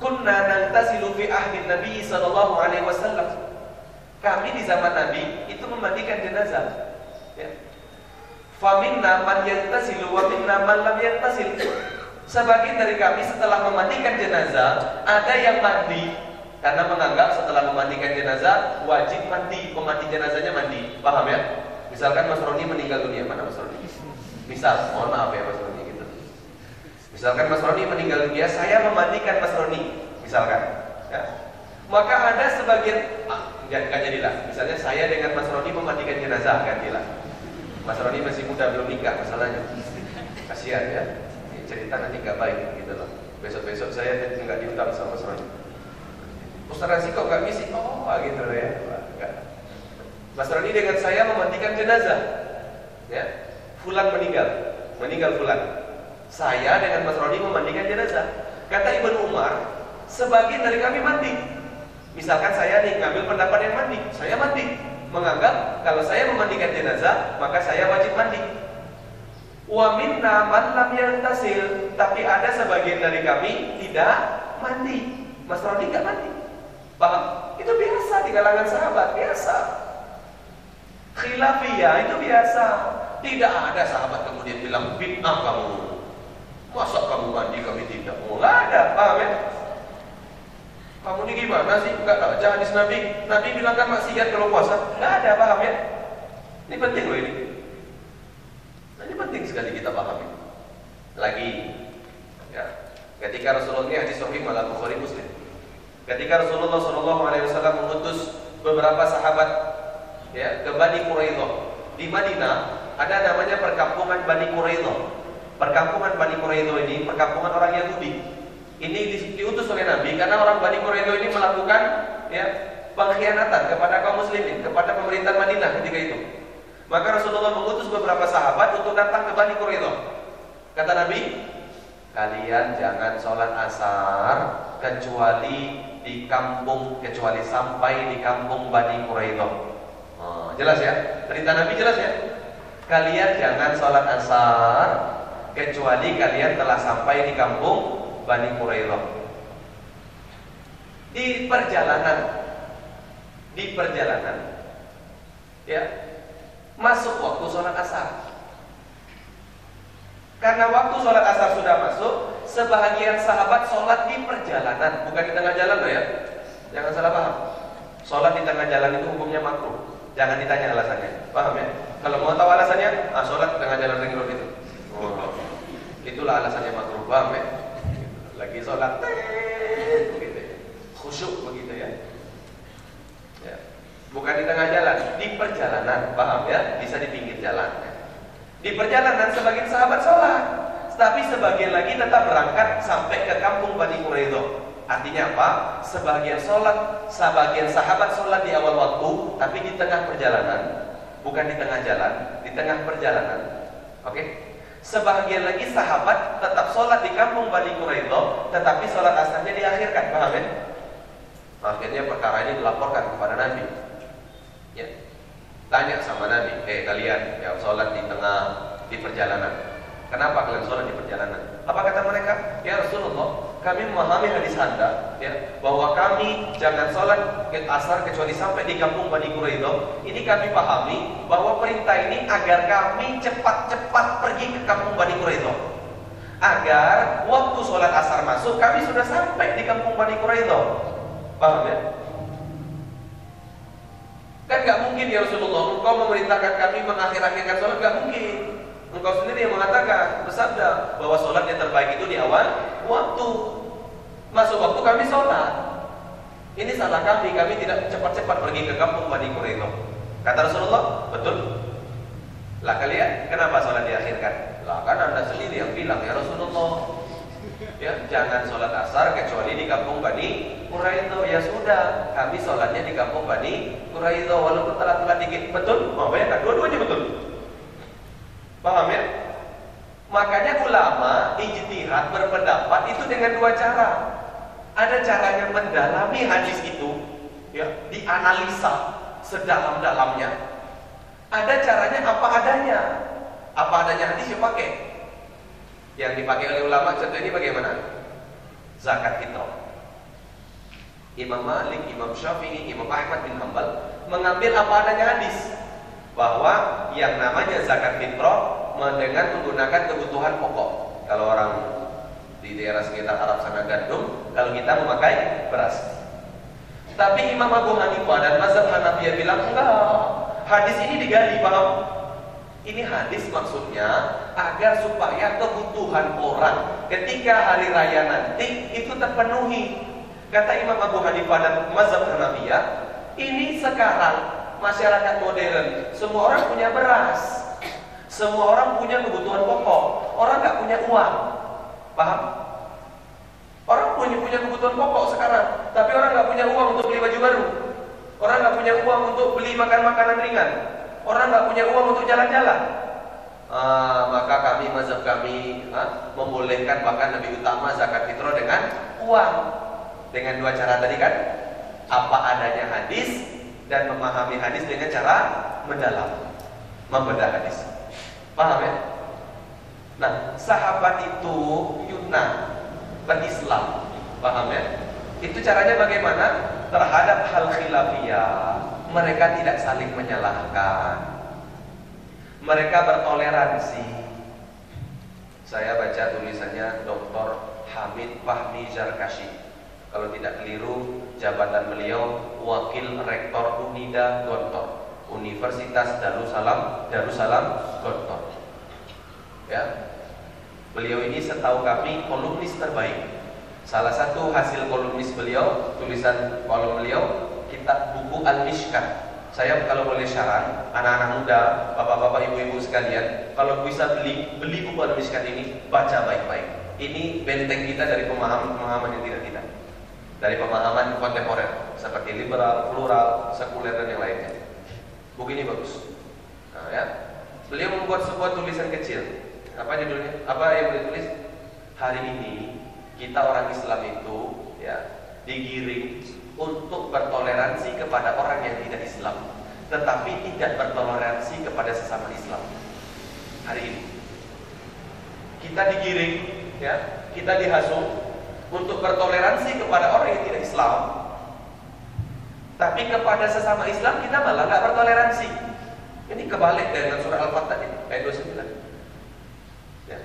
kunna nantasilu fi ahdi Nabi sallallahu alaihi wasallam. Kami di zaman Nabi itu memandikan jenazah. Ya. Faminna man yantasilu wa minna man lam yantasil. Sebagian dari kami setelah memandikan jenazah, ada yang mandi, karena menganggap setelah memandikan jenazah wajib mandi, pemandi jenazahnya mandi. Paham ya? Misalkan Mas Roni meninggal dunia, mana Mas Roni? Misal, mohon maaf ya Mas Roni gitu. Misalkan Mas Roni meninggal dunia, saya memandikan Mas Roni, misalkan. Ya. Maka ada sebagian, ah, gak jadilah. Misalnya saya dengan Mas Roni memandikan jenazah, gantilah. Mas Roni masih muda belum nikah masalahnya. Kasihan ya. cerita nanti gak baik gitu loh. Besok-besok saya nggak diundang sama Mas Roni. Ustaz Razi kok nggak misi? Oh gitu ya. Enggak. Mas Rani dengan saya memandikan jenazah. Ya. Fulan meninggal. meninggal fulan. Saya dengan Mas Roni memandikan jenazah. Kata Ibnu Umar, sebagian dari kami mandi. Misalkan saya nih ngambil pendapat yang mandi, saya mandi. Menganggap kalau saya memandikan jenazah, maka saya wajib mandi. Wa minna man lam yantasil, tapi ada sebagian dari kami tidak mandi. Mas Roni nggak mandi. Paham? Itu biasa di kalangan sahabat, biasa. Khilafiyah itu biasa. Tidak ada sahabat kemudian bilang bid'ah kamu. Masa kamu mandi kami tidak? Oh, ada, paham ya? Kamu ini gimana sih? Enggak baca hadis Nabi. Nabi bilang kan maksiat kalau puasa. Nggak ada, paham ya? Ini penting loh ini. Nah, ini penting sekali kita pahami. Lagi, ya. Ketika Rasulullah ini hadis Sahih malah Bukhari Muslim. Ketika Rasulullah Shallallahu Alaihi Wasallam mengutus beberapa sahabat ya ke Bani Quraidah di Madinah ada namanya perkampungan Bani Quraidah. Perkampungan Bani Quraidah ini perkampungan orang Yahudi. Ini di, diutus oleh Nabi karena orang Bani Quraidah ini melakukan ya pengkhianatan kepada kaum muslimin, kepada pemerintah Madinah ketika itu. Maka Rasulullah mengutus beberapa sahabat untuk datang ke Bani Quraidah. Kata Nabi, kalian jangan sholat asar kecuali di kampung kecuali sampai di kampung Bani Quraidah. Oh, jelas ya? Perintah Nabi jelas ya? Kalian jangan sholat asar kecuali kalian telah sampai di kampung Bani Quraidah. Di perjalanan di perjalanan ya masuk waktu sholat asar. Karena waktu sholat asar sudah masuk, sebahagian sahabat sholat di perjalanan, bukan di tengah jalan loh ya. Jangan salah paham. Sholat di tengah jalan itu hukumnya makruh. Jangan ditanya alasannya. Paham ya? Kalau mau tahu alasannya, ah sholat di tengah jalan ring road itu. Oh, itulah alasannya makruh. Paham ya? Lagi sholat, begitu ya. Khusyuk begitu ya. ya. Bukan di tengah jalan, di perjalanan. Paham ya? Bisa di pinggir jalan. Di perjalanan sebagian sahabat sholat, tapi sebagian lagi tetap berangkat sampai ke kampung Bani Quraidah. Artinya apa? Sebagian sholat, sebagian sahabat sholat di awal waktu, tapi di tengah perjalanan, bukan di tengah jalan, di tengah perjalanan. Oke? Okay? Sebagian lagi sahabat tetap sholat di kampung Bani Quraidah, tetapi sholat asarnya diakhirkan. Paham ya? Akhirnya perkara ini dilaporkan kepada Nabi. Ya, Tanya sama Nabi, eh kalian yang sholat di tengah di perjalanan, kenapa kalian sholat di perjalanan? Apa kata mereka? Ya Rasulullah, kami memahami hadis anda, ya, bahwa kami jangan sholat asar kecuali sampai di kampung Bani Quraidah. Ini kami pahami bahwa perintah ini agar kami cepat-cepat pergi ke kampung Bani Quraidah. Agar waktu sholat asar masuk, kami sudah sampai di kampung Bani Quraidah. Paham ya? Kan nggak mungkin ya Rasulullah, engkau memerintahkan kami mengakhir-akhirkan sholat, nggak mungkin. Engkau sendiri yang mengatakan, bersabda bahwa sholat yang terbaik itu di awal waktu. Masuk waktu kami sholat. Ini salah kami, kami tidak cepat-cepat pergi ke kampung Bani Quraidah. Kata Rasulullah, betul. Lah kalian, kenapa sholat diakhirkan? Lah kan anda sendiri yang bilang ya Rasulullah, ya jangan sholat asar kecuali di kampung Bani Quraidah ya sudah kami sholatnya di kampung Bani Quraidah walaupun telat-telat dikit betul mau bayangkan dua-duanya betul paham ya? Makanya ulama ijtihad berpendapat itu dengan dua cara. Ada caranya mendalami hadis itu ya dianalisa sedalam-dalamnya. Ada caranya apa adanya. Apa adanya hadis ya pakai. Yang dipakai oleh ulama contoh ini bagaimana? Zakat fitrah. Imam Malik, Imam Syafi'i, Imam Ahmad bin Hambal mengambil apa adanya hadis. Bahwa yang namanya zakat fitrah dengan menggunakan kebutuhan pokok. Kalau orang di daerah sekitar Arab sana gandum, kalau kita memakai beras. Tapi Imam Abu Hanifah dan Mazhab Hanafiyah bilang enggak. Hadis ini digali, paham? Ini hadis maksudnya agar supaya kebutuhan orang ketika hari raya nanti itu terpenuhi. Kata Imam Abu Hanifah dan Mazhab Hanafiyah, ini sekarang masyarakat modern, semua orang punya beras. Semua orang punya kebutuhan pokok. Orang nggak punya uang. Paham? Orang punya punya kebutuhan pokok sekarang, tapi orang nggak punya uang untuk beli baju baru. Orang nggak punya uang untuk beli makan makanan ringan. Orang nggak punya uang untuk jalan-jalan. uh, maka kami mazhab kami uh, membolehkan bahkan lebih utama zakat fitrah dengan uang dengan dua cara tadi kan apa adanya hadis dan memahami hadis dengan cara mendalam membedah hadis paham ya nah sahabat itu Yunnan berislam paham ya itu caranya bagaimana terhadap hal khilafiyah mereka tidak saling menyalahkan mereka bertoleransi. Saya baca tulisannya Dr. Hamid Fahmi Zarkashi. Kalau tidak keliru, jabatan beliau Wakil Rektor Unida Gontor, Universitas Darussalam, Darussalam Gontor. Ya, beliau ini setahu kami kolumnis terbaik. Salah satu hasil kolumnis beliau, tulisan kolom beliau, kitab buku Al-Mishkat saya kalau boleh syarat anak-anak muda, bapak-bapak, ibu-ibu sekalian, kalau bisa beli beli buku al-miskat ini, baca baik-baik. Ini benteng kita dari pemahaman-pemahaman yang tidak tidak. Dari pemahaman kontemporer seperti liberal, plural, sekuler dan yang lainnya. Buku ini bagus. Nah, ya. Beliau membuat sebuah tulisan kecil. Apa judulnya? Apa yang beliau tulis? Hari ini kita orang Islam itu ya digiring untuk bertoleransi kepada orang yang tidak Islam, tetapi tidak bertoleransi kepada sesama Islam. Hari ini kita digiring, ya, kita dihasut untuk bertoleransi kepada orang yang tidak Islam, tapi kepada sesama Islam kita malah nggak bertoleransi. Ini kebalik dengan surah Al-Fatah ini, ayat 29. Ya.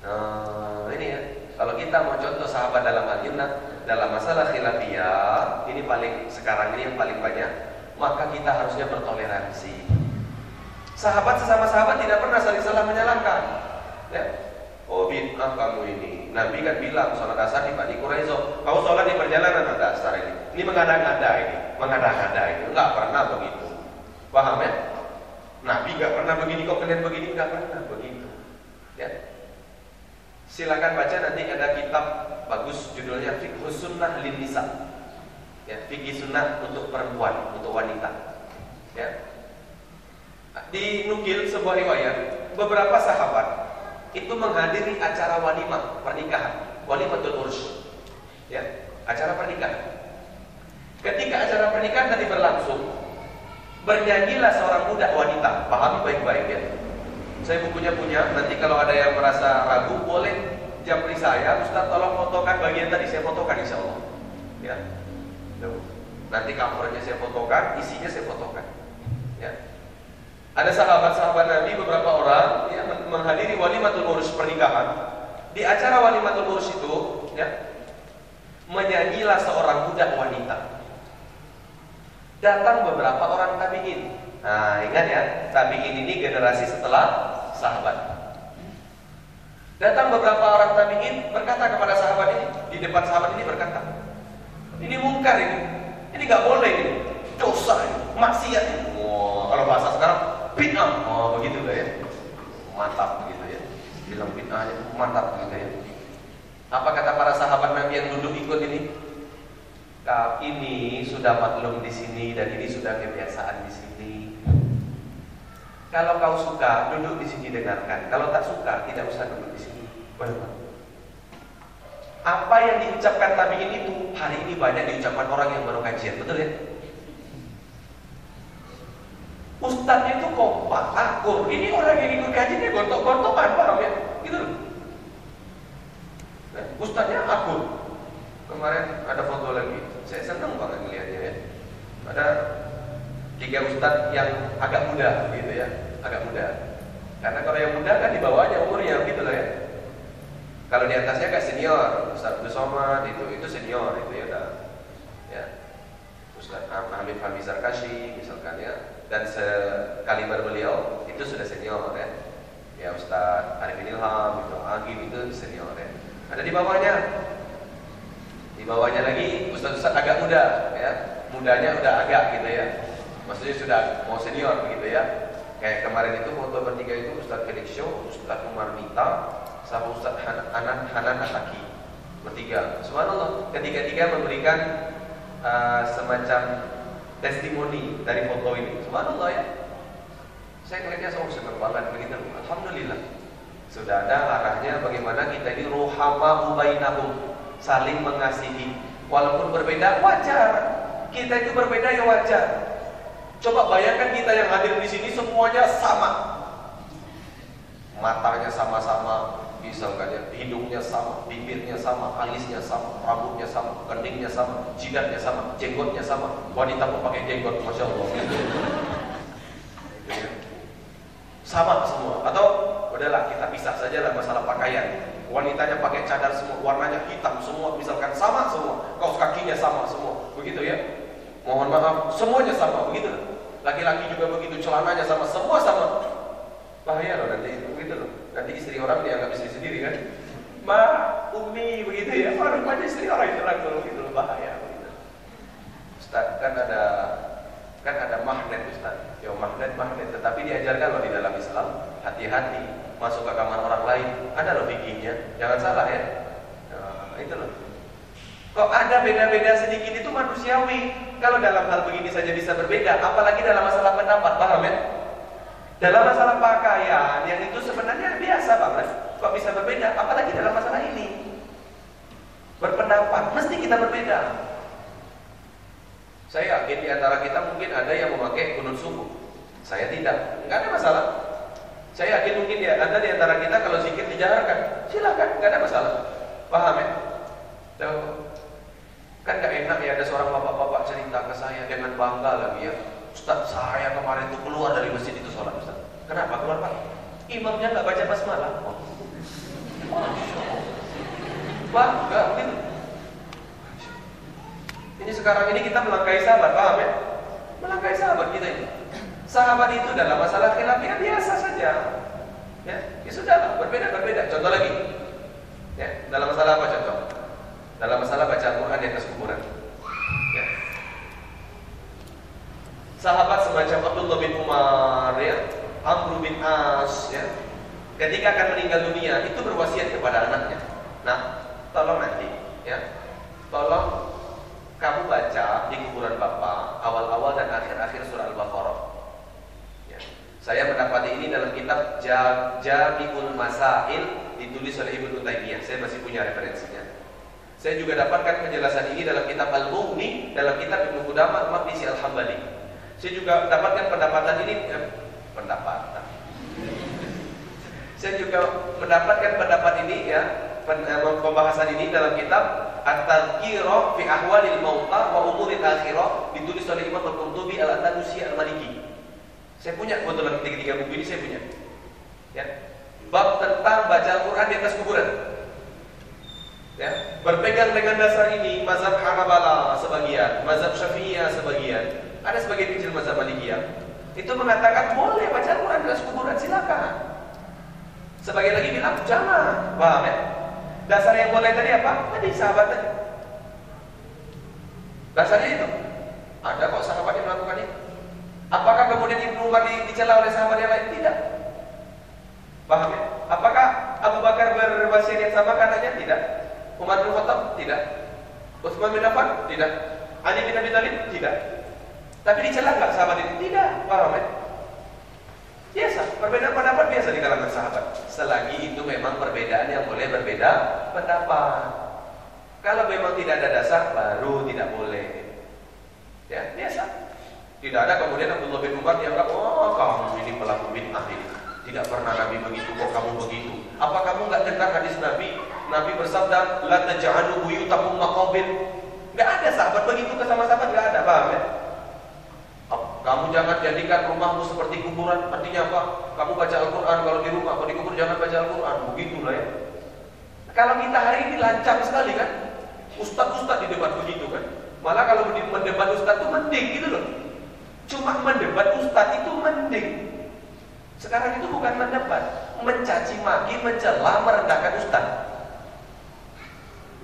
Nah, ini ya. Kalau kita mau contoh sahabat dalam al-Yunnah, dalam masalah khilafiyah ini paling sekarang ini yang paling banyak maka kita harusnya bertoleransi sahabat sesama sahabat tidak pernah saling salah menyalahkan ya oh bid'ah kamu ini. Nabi kan bilang sholat asar di Bani Quraizo kau sholat di perjalanan ada asar ini. Ini mengada-ngada ini. Mengada-ngada ini enggak pernah begitu. Paham ya? Nabi enggak pernah begini kok kalian begini? Enggak pernah begitu. Ya. Silakan baca nanti ada kitab bagus judulnya Fikih Sunnah Lin. Ya, fikih sunnah untuk perempuan, untuk wanita. Ya. Dinukil sebuah riwayat, beberapa sahabat itu menghadiri acara walimah pernikahan, walimatul urs. Ya, acara pernikahan. Ketika acara pernikahan tadi berlangsung, bernyanyilah seorang muda wanita, pahami baik-baik ya. Saya bukunya punya, nanti kalau ada yang merasa ragu boleh japri saya, Ustaz tolong fotokan bagian tadi, saya fotokan insya Allah. Ya. Nanti covernya saya fotokan, isinya saya fotokan. Ya. Ada sahabat-sahabat Nabi beberapa orang yang menghadiri walimatul urus pernikahan. Di acara walimatul urus itu, ya, menyanyilah seorang budak wanita. Datang beberapa orang tabiin. Nah, ingat ya, tabiin ini generasi setelah sahabat. Datang beberapa orang tabiin berkata kepada sahabat ini di depan sahabat ini berkata, ini mungkar ini, ini nggak boleh ini, dosa ini, maksiat ini. Wow, kalau bahasa sekarang bid'ah, oh begitu lah ya, mantap begitu ya, bilang bid'ah mantap begitu ya. Apa kata para sahabat Nabi yang duduk ikut ini? Kau ini sudah maklum di sini dan ini sudah kebiasaan di sini. Kalau kau suka, duduk di sini dengarkan. Kalau tak suka, tidak usah duduk di sini. Bagaimana? Apa yang diucapkan tabiin itu hari ini banyak diucapkan orang yang baru kajian, betul ya? Ustadznya itu kompak, akur. Ini orang yang ikut kajian dia gontok-gontokan, paham ya? Gitu loh. Ustadznya akur. Kemarin ada foto lagi. Saya senang banget melihatnya ya. Ada tiga ustadz yang agak muda gitu ya agak muda karena kalau yang muda kan di bawahnya umurnya gitu loh ya kalau di atasnya agak senior Ustaz Somad itu itu senior itu ya udah ya Ustaz Hamid Fahmi Zarkashi misalkan ya dan sekaliber beliau itu sudah senior ya ya Ustaz Arifin Ilham itu Agim itu senior ya ada di bawahnya. Di bawahnya lagi Ustaz Ustaz agak muda ya. Mudanya udah agak gitu ya. Maksudnya sudah mau senior begitu ya. Kayak kemarin itu foto bertiga itu Ustaz Felix Show Ustaz Umar Mita sama Ustaz Hanan Hanan Ataki bertiga. Subhanallah. Ketiga-tiga memberikan uh, semacam testimoni dari foto ini subhanallah ya Saya ngeliatnya oh senang banget begitu. Alhamdulillah. Sudah ada arahnya bagaimana kita ini ruhama ubainahum saling mengasihi. Walaupun berbeda wajar. Kita itu berbeda ya wajar. Coba bayangkan kita yang hadir di sini semuanya sama. Matanya sama-sama, misalkan ya, hidungnya sama, bibirnya sama, alisnya sama, rambutnya sama, keningnya sama, jidatnya sama, jenggotnya sama. Wanita pun pakai jenggot, masya Allah. Ya. Sama semua. Atau udahlah kita pisah saja lah masalah pakaian. Wanitanya pakai cadar semua, warnanya hitam semua, misalkan sama semua, kaos kakinya sama semua, begitu ya. Mohon maaf, semuanya sama, begitu. Laki-laki juga begitu, celananya sama, semua sama. Bahaya loh nanti itu, begitu loh. Nanti istri orang dianggap istri sendiri kan. Ma, Umi, begitu ya. Orang rupanya istri orang itu lah begitu loh, bahaya. Begitu. Ustaz, kan ada kan ada magnet Ustaz. Ya magnet magnet, tetapi diajarkan loh di dalam Islam, hati-hati masuk ke kamar orang lain. Ada loh bikinnya, jangan salah ya. Nah, itu loh. Kok ada beda-beda sedikit itu manusiawi. Kalau dalam hal begini saja bisa berbeda, apalagi dalam masalah pendapat, paham ya? Dalam masalah pakaian yang itu sebenarnya biasa banget, kok bisa berbeda? Apalagi dalam masalah ini. Berpendapat, mesti kita berbeda. Saya yakin di antara kita mungkin ada yang memakai kunut subuh. Saya tidak, nggak ada masalah. Saya yakin mungkin ya, ada di antara kita kalau zikir dijaharkan, silakan, nggak ada masalah. Paham ya? Tuh. Kan gak enak ya ada seorang bapak-bapak cerita ke saya dengan bangga lagi ya. Ustaz saya kemarin itu keluar dari masjid itu sholat. Kenapa keluar Pak? Imamnya nggak baca. Masya Allah. Bangga gitu. Ini sekarang ini kita melangkai sahabat, paham ya? Melangkai sahabat kita ini. Sahabat itu dalam masalah khilafiyah biasa saja. Ya, ya sudah berbeda berbeda. Contoh lagi. Ya, dalam masalah apa contoh? Dalam masalah baca Al-Quran di atas kuburan. Ya. Sahabat semacam Abdullah bin Umar, ya, Amr bin As, ya, ketika akan meninggal dunia itu berwasiat kepada anaknya. Nah, tolong nanti, ya, tolong kamu baca di kuburan bapak awal-awal dan akhir-akhir surah Al-Baqarah. Ya. Saya mendapati ini dalam kitab Jami'ul Masail ditulis oleh Ibnu Taimiyah. Saya masih punya referensinya. Saya juga dapatkan penjelasan ini dalam kitab Al-Mughni, dalam kitab Ibnu Qudamah Maqdisi Al-Hambali. Saya juga dapatkan pendapatan ini eh, pendapatan. Saya juga mendapatkan pendapat ini ya, pembahasan ini dalam kitab At-Tadhkirah fi Ahwalil Mauta wa Umuril Akhirah ditulis oleh Imam Al-Qurtubi Al-Andalusi Al-Maliki. Saya punya kebetulan ketiga-tiga buku ini saya punya. Ya. Bab tentang baca Al-Qur'an di atas kuburan. Ya, berpegang dengan dasar ini mazhab Hanabala sebagian, mazhab Syafi'iyah sebagian, ada sebagian kecil mazhab Malikiyah. Itu mengatakan boleh baca Al-Qur'an di atas kuburan, silakan. Sebagian lagi bilang jangan, paham ya? Dasar yang boleh tadi apa? Tadi sahabat tadi. Dasarnya itu. Ada kok sahabat yang melakukan itu. Apakah kemudian Ibnu Umar dicela oleh sahabat yang lain? Tidak. Paham ya? Apakah Abu Bakar berwasiat sama katanya? Tidak. Umar bin Khattab? Tidak. Utsman bin Affan? Tidak. Ali bin Abi Thalib? Tidak. Tapi dicela nggak sahabat itu? Tidak. Paham ya? Biasa, perbedaan pendapat biasa di kalangan sahabat. Selagi itu memang perbedaan yang boleh berbeda pendapat. Kalau memang tidak ada dasar, baru tidak boleh. Ya, biasa. Tidak ada kemudian Abdullah bin Umar dianggap, oh kamu ini pelaku bid'ah ini. Tidak pernah Nabi begitu, kok kamu begitu. Apa kamu nggak dengar hadis Nabi? Nabi bersabda, la taj'alu buyutakum maqabir. Nggak ada sahabat begitu ke sama sahabat nggak ada, paham ya? Kamu jangan jadikan rumahmu seperti kuburan. Artinya apa? Kamu baca Al-Quran kalau di rumah, kalau di kubur jangan baca Al-Quran. Begitulah ya. Kalau kita hari ini lancang sekali kan, ustad-ustad di debat begitu kan. Malah kalau mendebat ustad itu mending gitu loh. Cuma mendebat ustad itu mending. Sekarang itu bukan mendebat, mencaci maki, mencela, merendahkan ustad.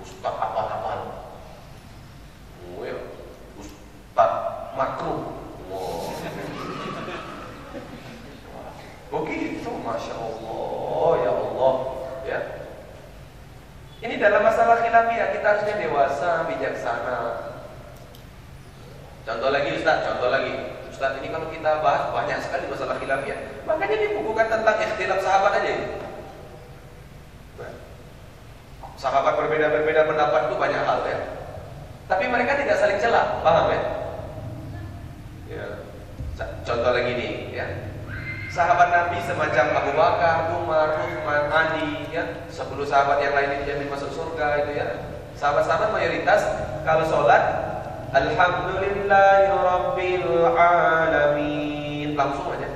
Ustad apa-apa. Oh ya, ustad makruh Begitu, masya Allah, ya Allah, ya. Ini dalam masalah khilafiyah kita harusnya dewasa, bijaksana. Contoh lagi Ustaz, contoh lagi. Ustaz ini kalau kita bahas banyak sekali masalah khilafiyah. Makanya dibukukan tentang ikhtilaf sahabat aja ini. Sahabat berbeda-berbeda pendapat itu banyak hal ya. Tapi mereka tidak saling celah, paham ya? Ya. Contoh lagi nih, ya. Sahabat Nabi semacam Abu Bakar, Umar, Uthman, Ali, ya, sepuluh sahabat yang lain dijamin masuk surga itu ya. Sahabat-sahabat mayoritas kalau sholat Alhamdulillahirabbil alamin langsung aja.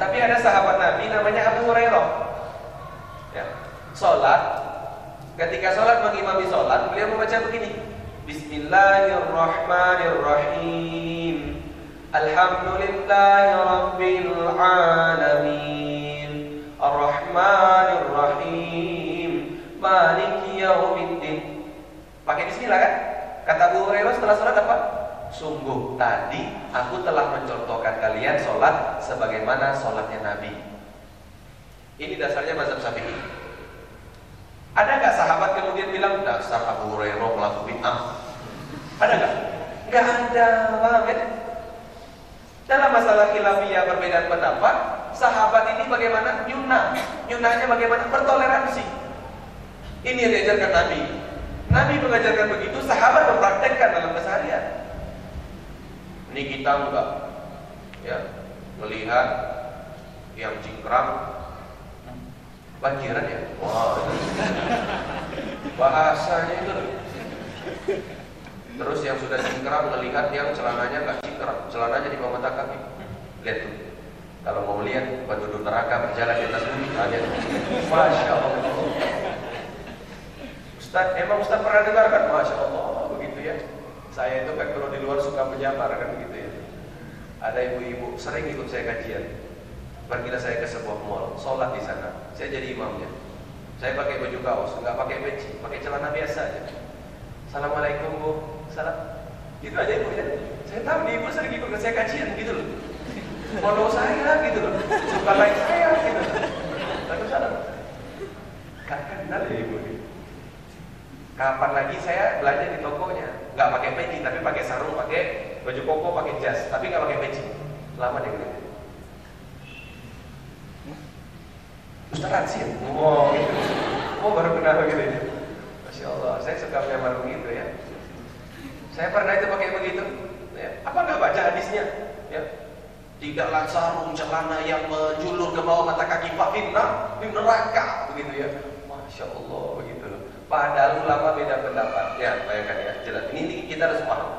Tapi ada sahabat Nabi namanya Abu Hurairah. Ya. Sholat, ketika sholat mengimami sholat, beliau membaca begini. Bismillahirrahmanirrahim. Alhamdulillahi Alamin Ar-Rahmanir-Rahim Maliki Yawmiddin Pakai bismillah kan? Kata Abu Hurairah setelah sholat apa? Sungguh tadi aku telah mencontohkan kalian sholat sebagaimana sholatnya Nabi Ini dasarnya mazhab syafi'i Ada nggak sahabat kemudian bilang dasar Abu Hurairah pelaku bid'ah? Ada nggak? Nggak ada, paham ya? Dalam masalah khilafiyah perbedaan pendapat, sahabat ini bagaimana? Nyunah. Nyunahnya bagaimana? Bertoleransi. Ini yang diajarkan Nabi. Nabi mengajarkan begitu, sahabat mempraktekkan dalam keseharian. Ini kita enggak ya melihat yang cingkrang banjiran ya. Wah. Bahasanya itu Terus yang sudah cingkrang melihat yang celananya nggak cingkrang, celananya di bawah kaki. Lihat tuh. Kalau mau lihat penduduk neraka berjalan di atas bumi, lihat. Masya Allah. Ustaz, emang Ustaz pernah dengar kan? Masya Allah, begitu ya. Saya itu kan kalau di luar suka menyamar kan begitu ya. Ada ibu-ibu sering ikut saya kajian. Pergilah saya ke sebuah mall, sholat di sana. Saya jadi imamnya. Saya pakai baju kaos, nggak pakai peci, pakai celana biasa aja. Assalamualaikum bu, salam. Gitu aja ibu ya. Saya tahu nih ibu sering ikut saya kajian gitu loh. Follow saya gitu loh. Suka like saya gitu. Lalu salam. Gak kenal ya ibu ini. Kapan lagi saya belanja di tokonya? Gak pakai peci tapi pakai sarung, pakai baju koko, pakai jas, tapi gak pakai peci. Lama deh gitu. Ustaz Ransin, oh, gitu. oh baru kenal gitu ya. Masya Allah, saya suka menyamar begitu ya. Saya pernah itu pakai begitu. Ya. Apa nggak baca hadisnya? Ya. Tidaklah sarung celana yang menjulur ke bawah mata kaki Pak Fitnah di neraka begitu ya. Masya Allah begitu. Padahal ulama beda pendapat. Ya, bayangkan ya. Jelas. Ini kita harus paham.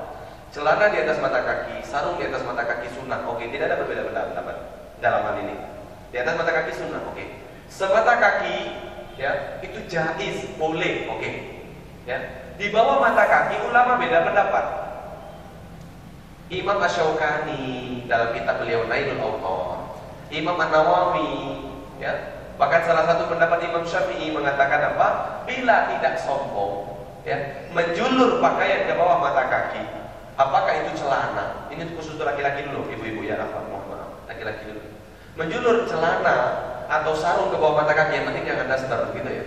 Celana di atas mata kaki, sarung di atas mata kaki sunnah. Oke, tidak ada berbeda pendapat dalam hal ini. Di atas mata kaki sunnah. Oke. Semata kaki ya itu jais boleh oke. Ya di bawah mata kaki ulama beda pendapat. Imam Asyaukani dalam kitab beliau Nailul Autor Imam An-Nawawi ya bahkan salah satu pendapat Imam Syafi'i mengatakan apa? Bila tidak sombong ya menjulur pakaian ke bawah mata kaki apakah itu celana? Ini khusus untuk laki-laki dulu ibu-ibu ya apa mohon laki-laki dulu. Menjulur celana atau sarung ke bawah mata kaki yang penting jangan daster gitu ya.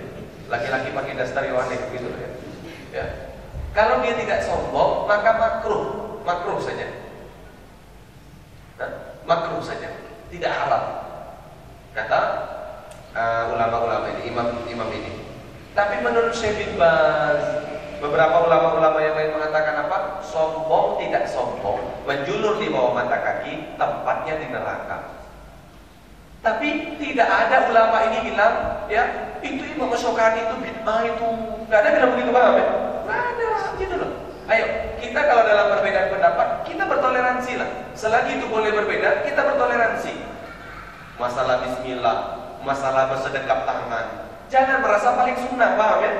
Laki-laki pakai daster yang aneh gitu ya. Ya. Kalau dia tidak sombong maka makruh. Makruh saja. Nah, makruh saja. Tidak halal. Kata ulama-ulama uh, ini imam imam ini. Tapi menurut Syekh bin beberapa ulama-ulama yang lain mengatakan apa? Sombong tidak sombong. Menjulur di bawah mata kaki tempatnya di neraka tapi tidak ada ulama ini bilang, ya itu Imam Syaukani itu bid'ah itu nggak ada bilang begitu paham ya? Nggak ada, gitu loh. Ayo, kita kalau dalam perbedaan pendapat, kita bertoleransi lah. Selagi itu boleh berbeda, kita bertoleransi. Masalah Bismillah, masalah bersedekap tangan. Jangan merasa paling sunnah, paham ya?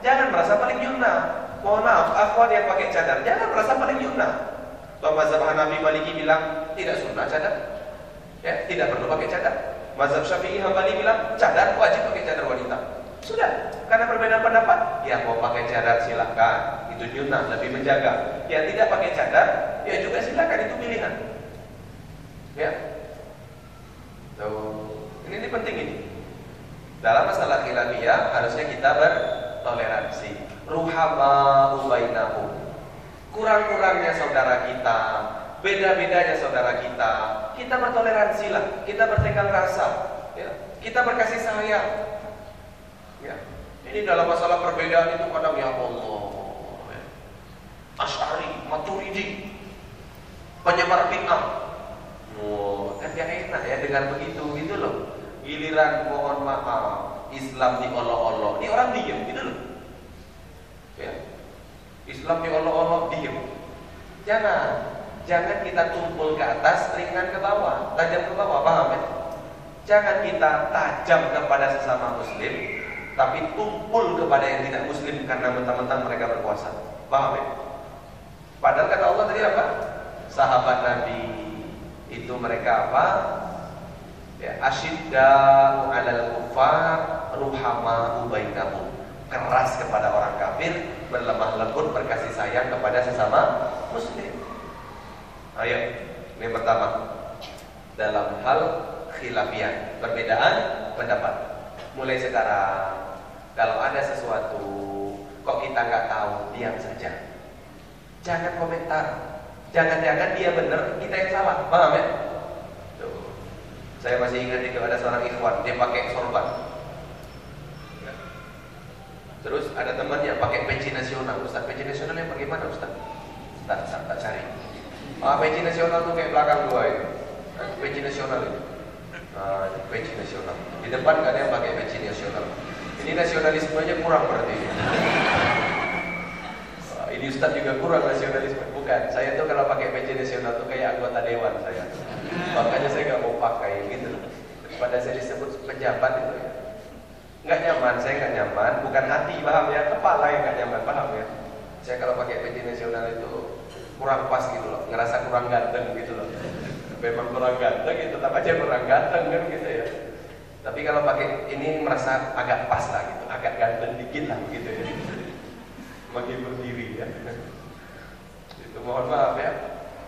Jangan merasa paling yunnah. Mohon maaf, akhwat yang pakai cadar, jangan merasa paling yunnah. Bapak Zabah Nabi Maliki bilang tidak sunnah cadar. Ya, tidak perlu pakai cadar. Mazhab Syafi'i Hambali bilang cadar wajib pakai cadar wanita. Sudah, karena perbedaan pendapat, ya mau pakai cadar silahkan, itu nyunah lebih menjaga. Ya tidak pakai cadar, ya juga silahkan itu pilihan. Ya, Tuh. Ini, ini penting ini. Dalam masalah khilafiyah harusnya kita bertoleransi. Ruhama ubainahu. Kurang-kurangnya saudara kita beda-bedanya saudara kita, kita bertoleransi lah, kita bertegang rasa, ya. kita berkasih sayang. Ya. Ini dalam masalah perbedaan itu kadang ya Allah, ya. Ash'ari, Maturidi, penyebar bid'ah. Oh, kan enak ya dengan begitu gitu loh. Giliran mohon maaf, Islam diolok-olok. Ini orang diem gitu loh. Ya. Islam diolok-olok diem. Jangan Jangan kita tumpul ke atas, ringan ke bawah, tajam ke bawah, paham ya? Jangan kita tajam kepada sesama muslim, tapi tumpul kepada yang tidak muslim karena mentang-mentang mereka berkuasa. Paham ya? Padahal kata Allah tadi apa? Sahabat Nabi itu mereka apa? Ya, asyidda alal kufar ruhama ubainahum. Keras kepada orang kafir, berlemah lembut berkasih sayang kepada sesama muslim. Ayo, ini pertama dalam hal khilafian, perbedaan pendapat. Mulai sekarang, kalau ada sesuatu kok kita nggak tahu, diam saja. Jangan komentar. Jangan-jangan dia benar, kita yang salah. Paham ya? Tuh. Saya masih ingat itu ada seorang ikhwan, dia pakai sorban. Terus ada temannya pakai peci nasional. Ustaz, peci nasional yang bagaimana Ustaz? Tak, tak, tak cari. Ah, peci nasional tuh kayak belakang dua itu. Peci nasional itu. Ah, peci nasional. Di depan gak ada yang pakai peci nasional. Ini nasionalismenya kurang berarti. Ah, ini Ustaz juga kurang nasionalisme. Bukan, saya tuh kalau pakai peci nasional tuh kayak anggota dewan saya. Makanya saya nggak mau pakai gitu. Pada saya disebut pejabat itu ya. Nggak nyaman, saya nggak nyaman. Bukan hati, paham ya? Kepala yang nggak nyaman, paham ya? Saya kalau pakai peci nasional itu kurang pas gitu loh, ngerasa kurang ganteng gitu loh. Memang kurang ganteng gitu, tetap aja kurang ganteng kan gitu ya. Tapi kalau pakai ini merasa agak pas lah gitu, agak ganteng dikit lah gitu ya. Makin berdiri ya. Itu mohon maaf ya.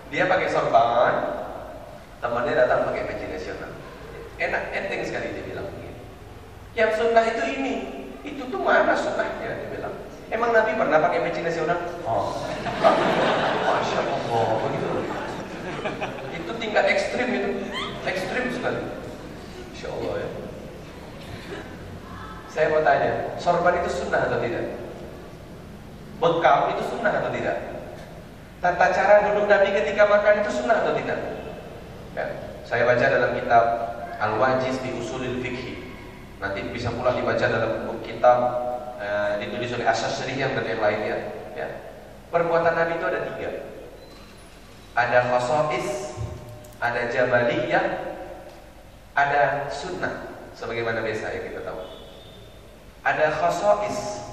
Dia pakai sorban, temannya datang pakai peci nasional. Enak, enteng sekali dia bilang begini. Yang sunnah itu ini, itu tuh mana sunnahnya dia bilang. Emang Nabi pernah pakai peci nasional? Oh. Masya Allah, begitu. Itu tingkat ekstrim itu, ekstrim sekali. Masya Allah ya. Saya mau tanya, sorban itu sunnah atau tidak? Bekam itu sunnah atau tidak? Tata cara duduk Nabi ketika makan itu sunnah atau tidak? Ya. Saya baca dalam kitab Al-Wajiz di Usulil Fikhi. Nanti bisa pula dibaca dalam buku kitab uh, ditulis oleh Asas yang dan yang lainnya. Ya. Perbuatan Nabi itu ada tiga. Ada khosois, ada jabaliyah, ada sunnah. Sebagaimana biasa yang kita tahu. Ada khosois.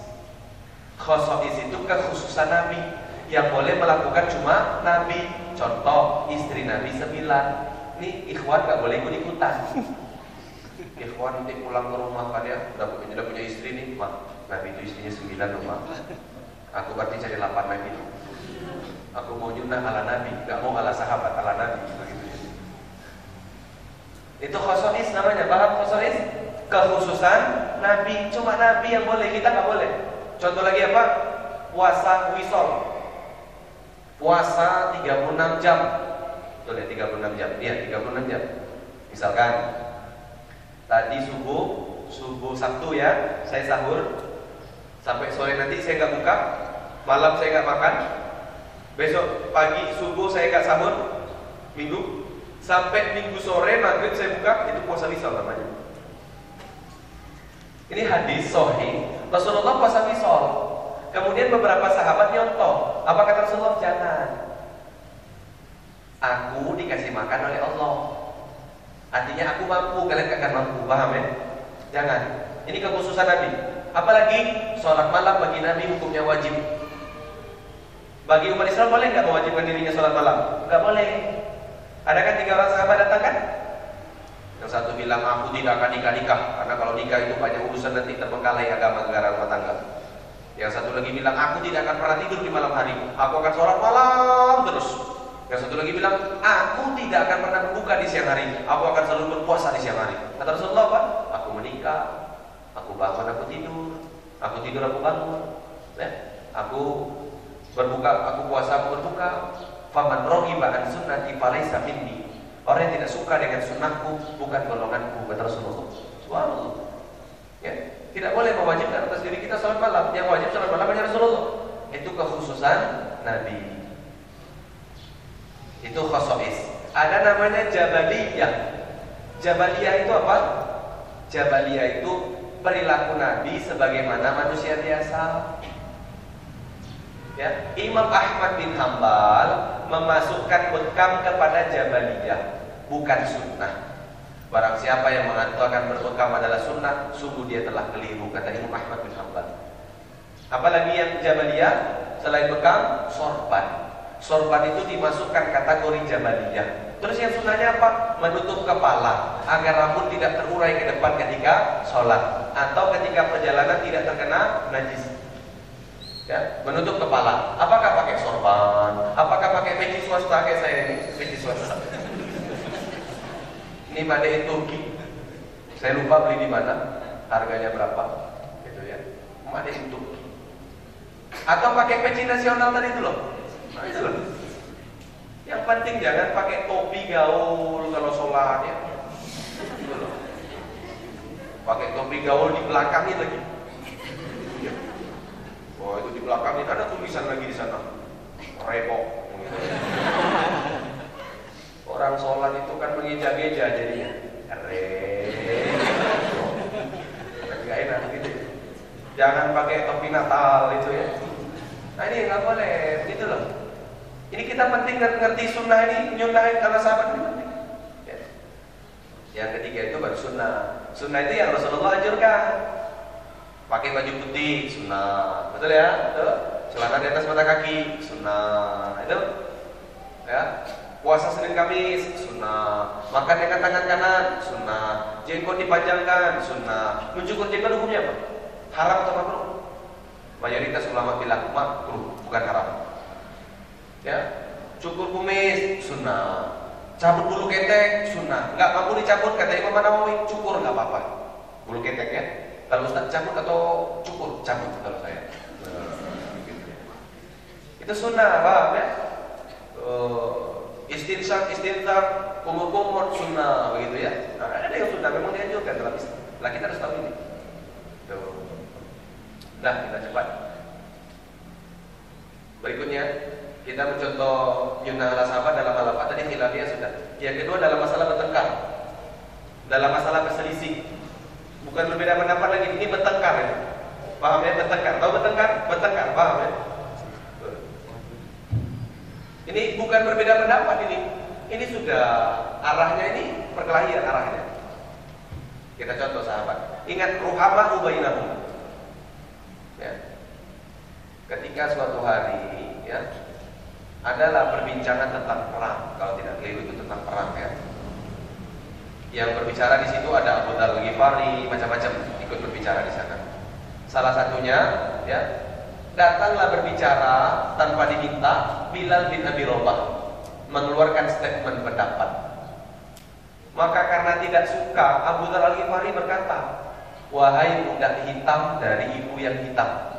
Khosois itu kekhususan Nabi yang boleh melakukan cuma Nabi. Contoh istri Nabi sembilan. Ini ikhwan gak boleh ikut ikutan. *laughs* Ikhwan nanti pulang ke rumah kalian udah punya, udah punya istri nih, mak. Nabi itu istrinya sembilan rumah. Aku berarti cari delapan lagi. Aku mau nyunah ala Nabi, gak mau ala sahabat, ala Nabi. Itu khosois namanya, paham khosois? Kekhususan Nabi, cuma Nabi yang boleh, kita gak boleh. Contoh lagi apa? Puasa wisol. Puasa 36 jam. Betul ya, 36 jam. Iya, 36 jam. Misalkan Tadi subuh, subuh Sabtu ya, saya sahur. Sampai sore nanti saya nggak buka, malam saya nggak makan. Besok pagi subuh saya nggak sahur, minggu. Sampai minggu sore maghrib saya buka, itu puasa wisal namanya. Ini hadis sohi Rasulullah puasa wisol. Kemudian beberapa sahabat nyontoh. Apa kata Rasulullah? Jangan. Aku dikasih makan oleh Allah. Artinya aku mampu, kalian gak akan mampu, paham ya? Jangan. Ini kekhususan Nabi. Apalagi sholat malam bagi Nabi hukumnya wajib. Bagi umat Islam boleh nggak mewajibkan dirinya sholat malam? Nggak boleh. Ada kan tiga orang sahabat datang kan? Yang satu bilang aku tidak akan nikah nikah karena kalau nikah itu banyak urusan nanti terbengkalai agama negara rumah tangga. Yang satu lagi bilang aku tidak akan pernah tidur di malam hari. Aku akan sholat malam terus. Yang satu lagi bilang, aku tidak akan pernah berbuka di siang hari. Aku akan selalu berpuasa di siang hari. Kata Rasulullah apa? Aku menikah, aku bangun, aku tidur, aku tidur, aku bangun. Ya? Aku berbuka, aku puasa, aku berbuka. Faman raghiba an sunnati falaysa minni. Orang yang tidak suka dengan sunnahku bukan golonganku kata Rasulullah. Subhanallah. Ya, tidak boleh mewajibkan atas diri kita salat malam. Yang wajib salat malam hanya Rasulullah. Itu kekhususan Nabi. Itu khosois. Ada namanya Jabaliyah. Jabaliyah itu apa? Jabaliyah itu perilaku Nabi sebagaimana manusia biasa. Ya, Imam Ahmad bin Hambal memasukkan bekam kepada Jabaliyah, bukan sunnah. Barang siapa yang mengatakan berbekam adalah sunnah, sungguh dia telah keliru, kata Imam Ahmad bin Hambal. Apalagi yang Jabaliyah, selain bekam, sorban. Sorban itu dimasukkan kategori Jabaliyah. Terus yang sunnahnya apa? Menutup kepala agar rambut tidak terurai ke depan ketika sholat atau ketika perjalanan tidak terkena najis ya, menutup kepala. Apakah pakai sorban? Apakah pakai peci swasta kayak saya ini? Peci swasta. Ini Made Turki. Saya lupa beli di mana, harganya berapa, gitu ya. Made Turki. Atau pakai peci nasional tadi itu loh. Nah, itu loh. Yang penting jangan pakai topi gaul kalau sholat ya. Itu loh. Pakai topi gaul di belakangnya lagi. Oh itu di belakang ini ada tulisan lagi di sana. Repot. Orang sholat itu kan mengeja-geja jadinya. Repot. Gak enak gitu. Jangan pakai topi Natal itu ya. Nah ini nggak boleh, gitu loh. Ini kita penting ngerti sunnah ini, nyunahin karena sahabat ini penting. Ya. Yang ketiga itu baru sunnah. Sunnah itu yang Rasulullah anjurkan. Pakai baju putih, sunnah. Betul ya? Betul. Celana di atas mata kaki, sunnah. Itu. Ya. Puasa Senin Kamis, sunnah. Makan dengan tangan kanan, sunnah. Jenggot dipanjangkan, sunnah. Mencukur jenggot hukumnya apa? Haram atau makruh? Mayoritas ulama bilang makruh, bukan haram. Ya. Cukur kumis, sunnah. Cabut bulu ketek, sunnah. Enggak mampu dicabut, kata Imam Nawawi, cukur enggak apa-apa. Bulu ketek ya. Kalau Ustaz cabut atau cukur? Cabut kalau saya. Itu sunnah, paham ya? Istinsak, istinsak, kumur-kumur sunnah begitu ya. Nah, ada yang sunnah memang dianjurkan dalam Islam. Lah kita harus tahu ini. Tuh. Nah, kita cepat. Berikutnya kita mencontoh Yunna ala sahabat dalam hal apa tadi khilafiyah sudah. Yang kedua dalam masalah bertengkar. Dalam masalah berselisih Bukan berbeda pendapat lagi, ini bertengkar ya. Paham ya bertengkar? Tahu bertengkar? Bertengkar, paham ya? Ini bukan berbeda pendapat ini. Ini sudah arahnya ini perkelahian arahnya. Kita contoh sahabat. Ingat ruhama ubainahum. Ya. Ketika suatu hari ya adalah perbincangan tentang perang. Kalau tidak keliru itu tentang perang ya yang berbicara di situ ada Abu Dhar Ghifari, macam-macam ikut berbicara di sana. Salah satunya, ya, datanglah berbicara tanpa diminta Bilal bin Abi Robah mengeluarkan statement pendapat. Maka karena tidak suka, Abu Dhar berkata, Wahai budak hitam dari ibu yang hitam.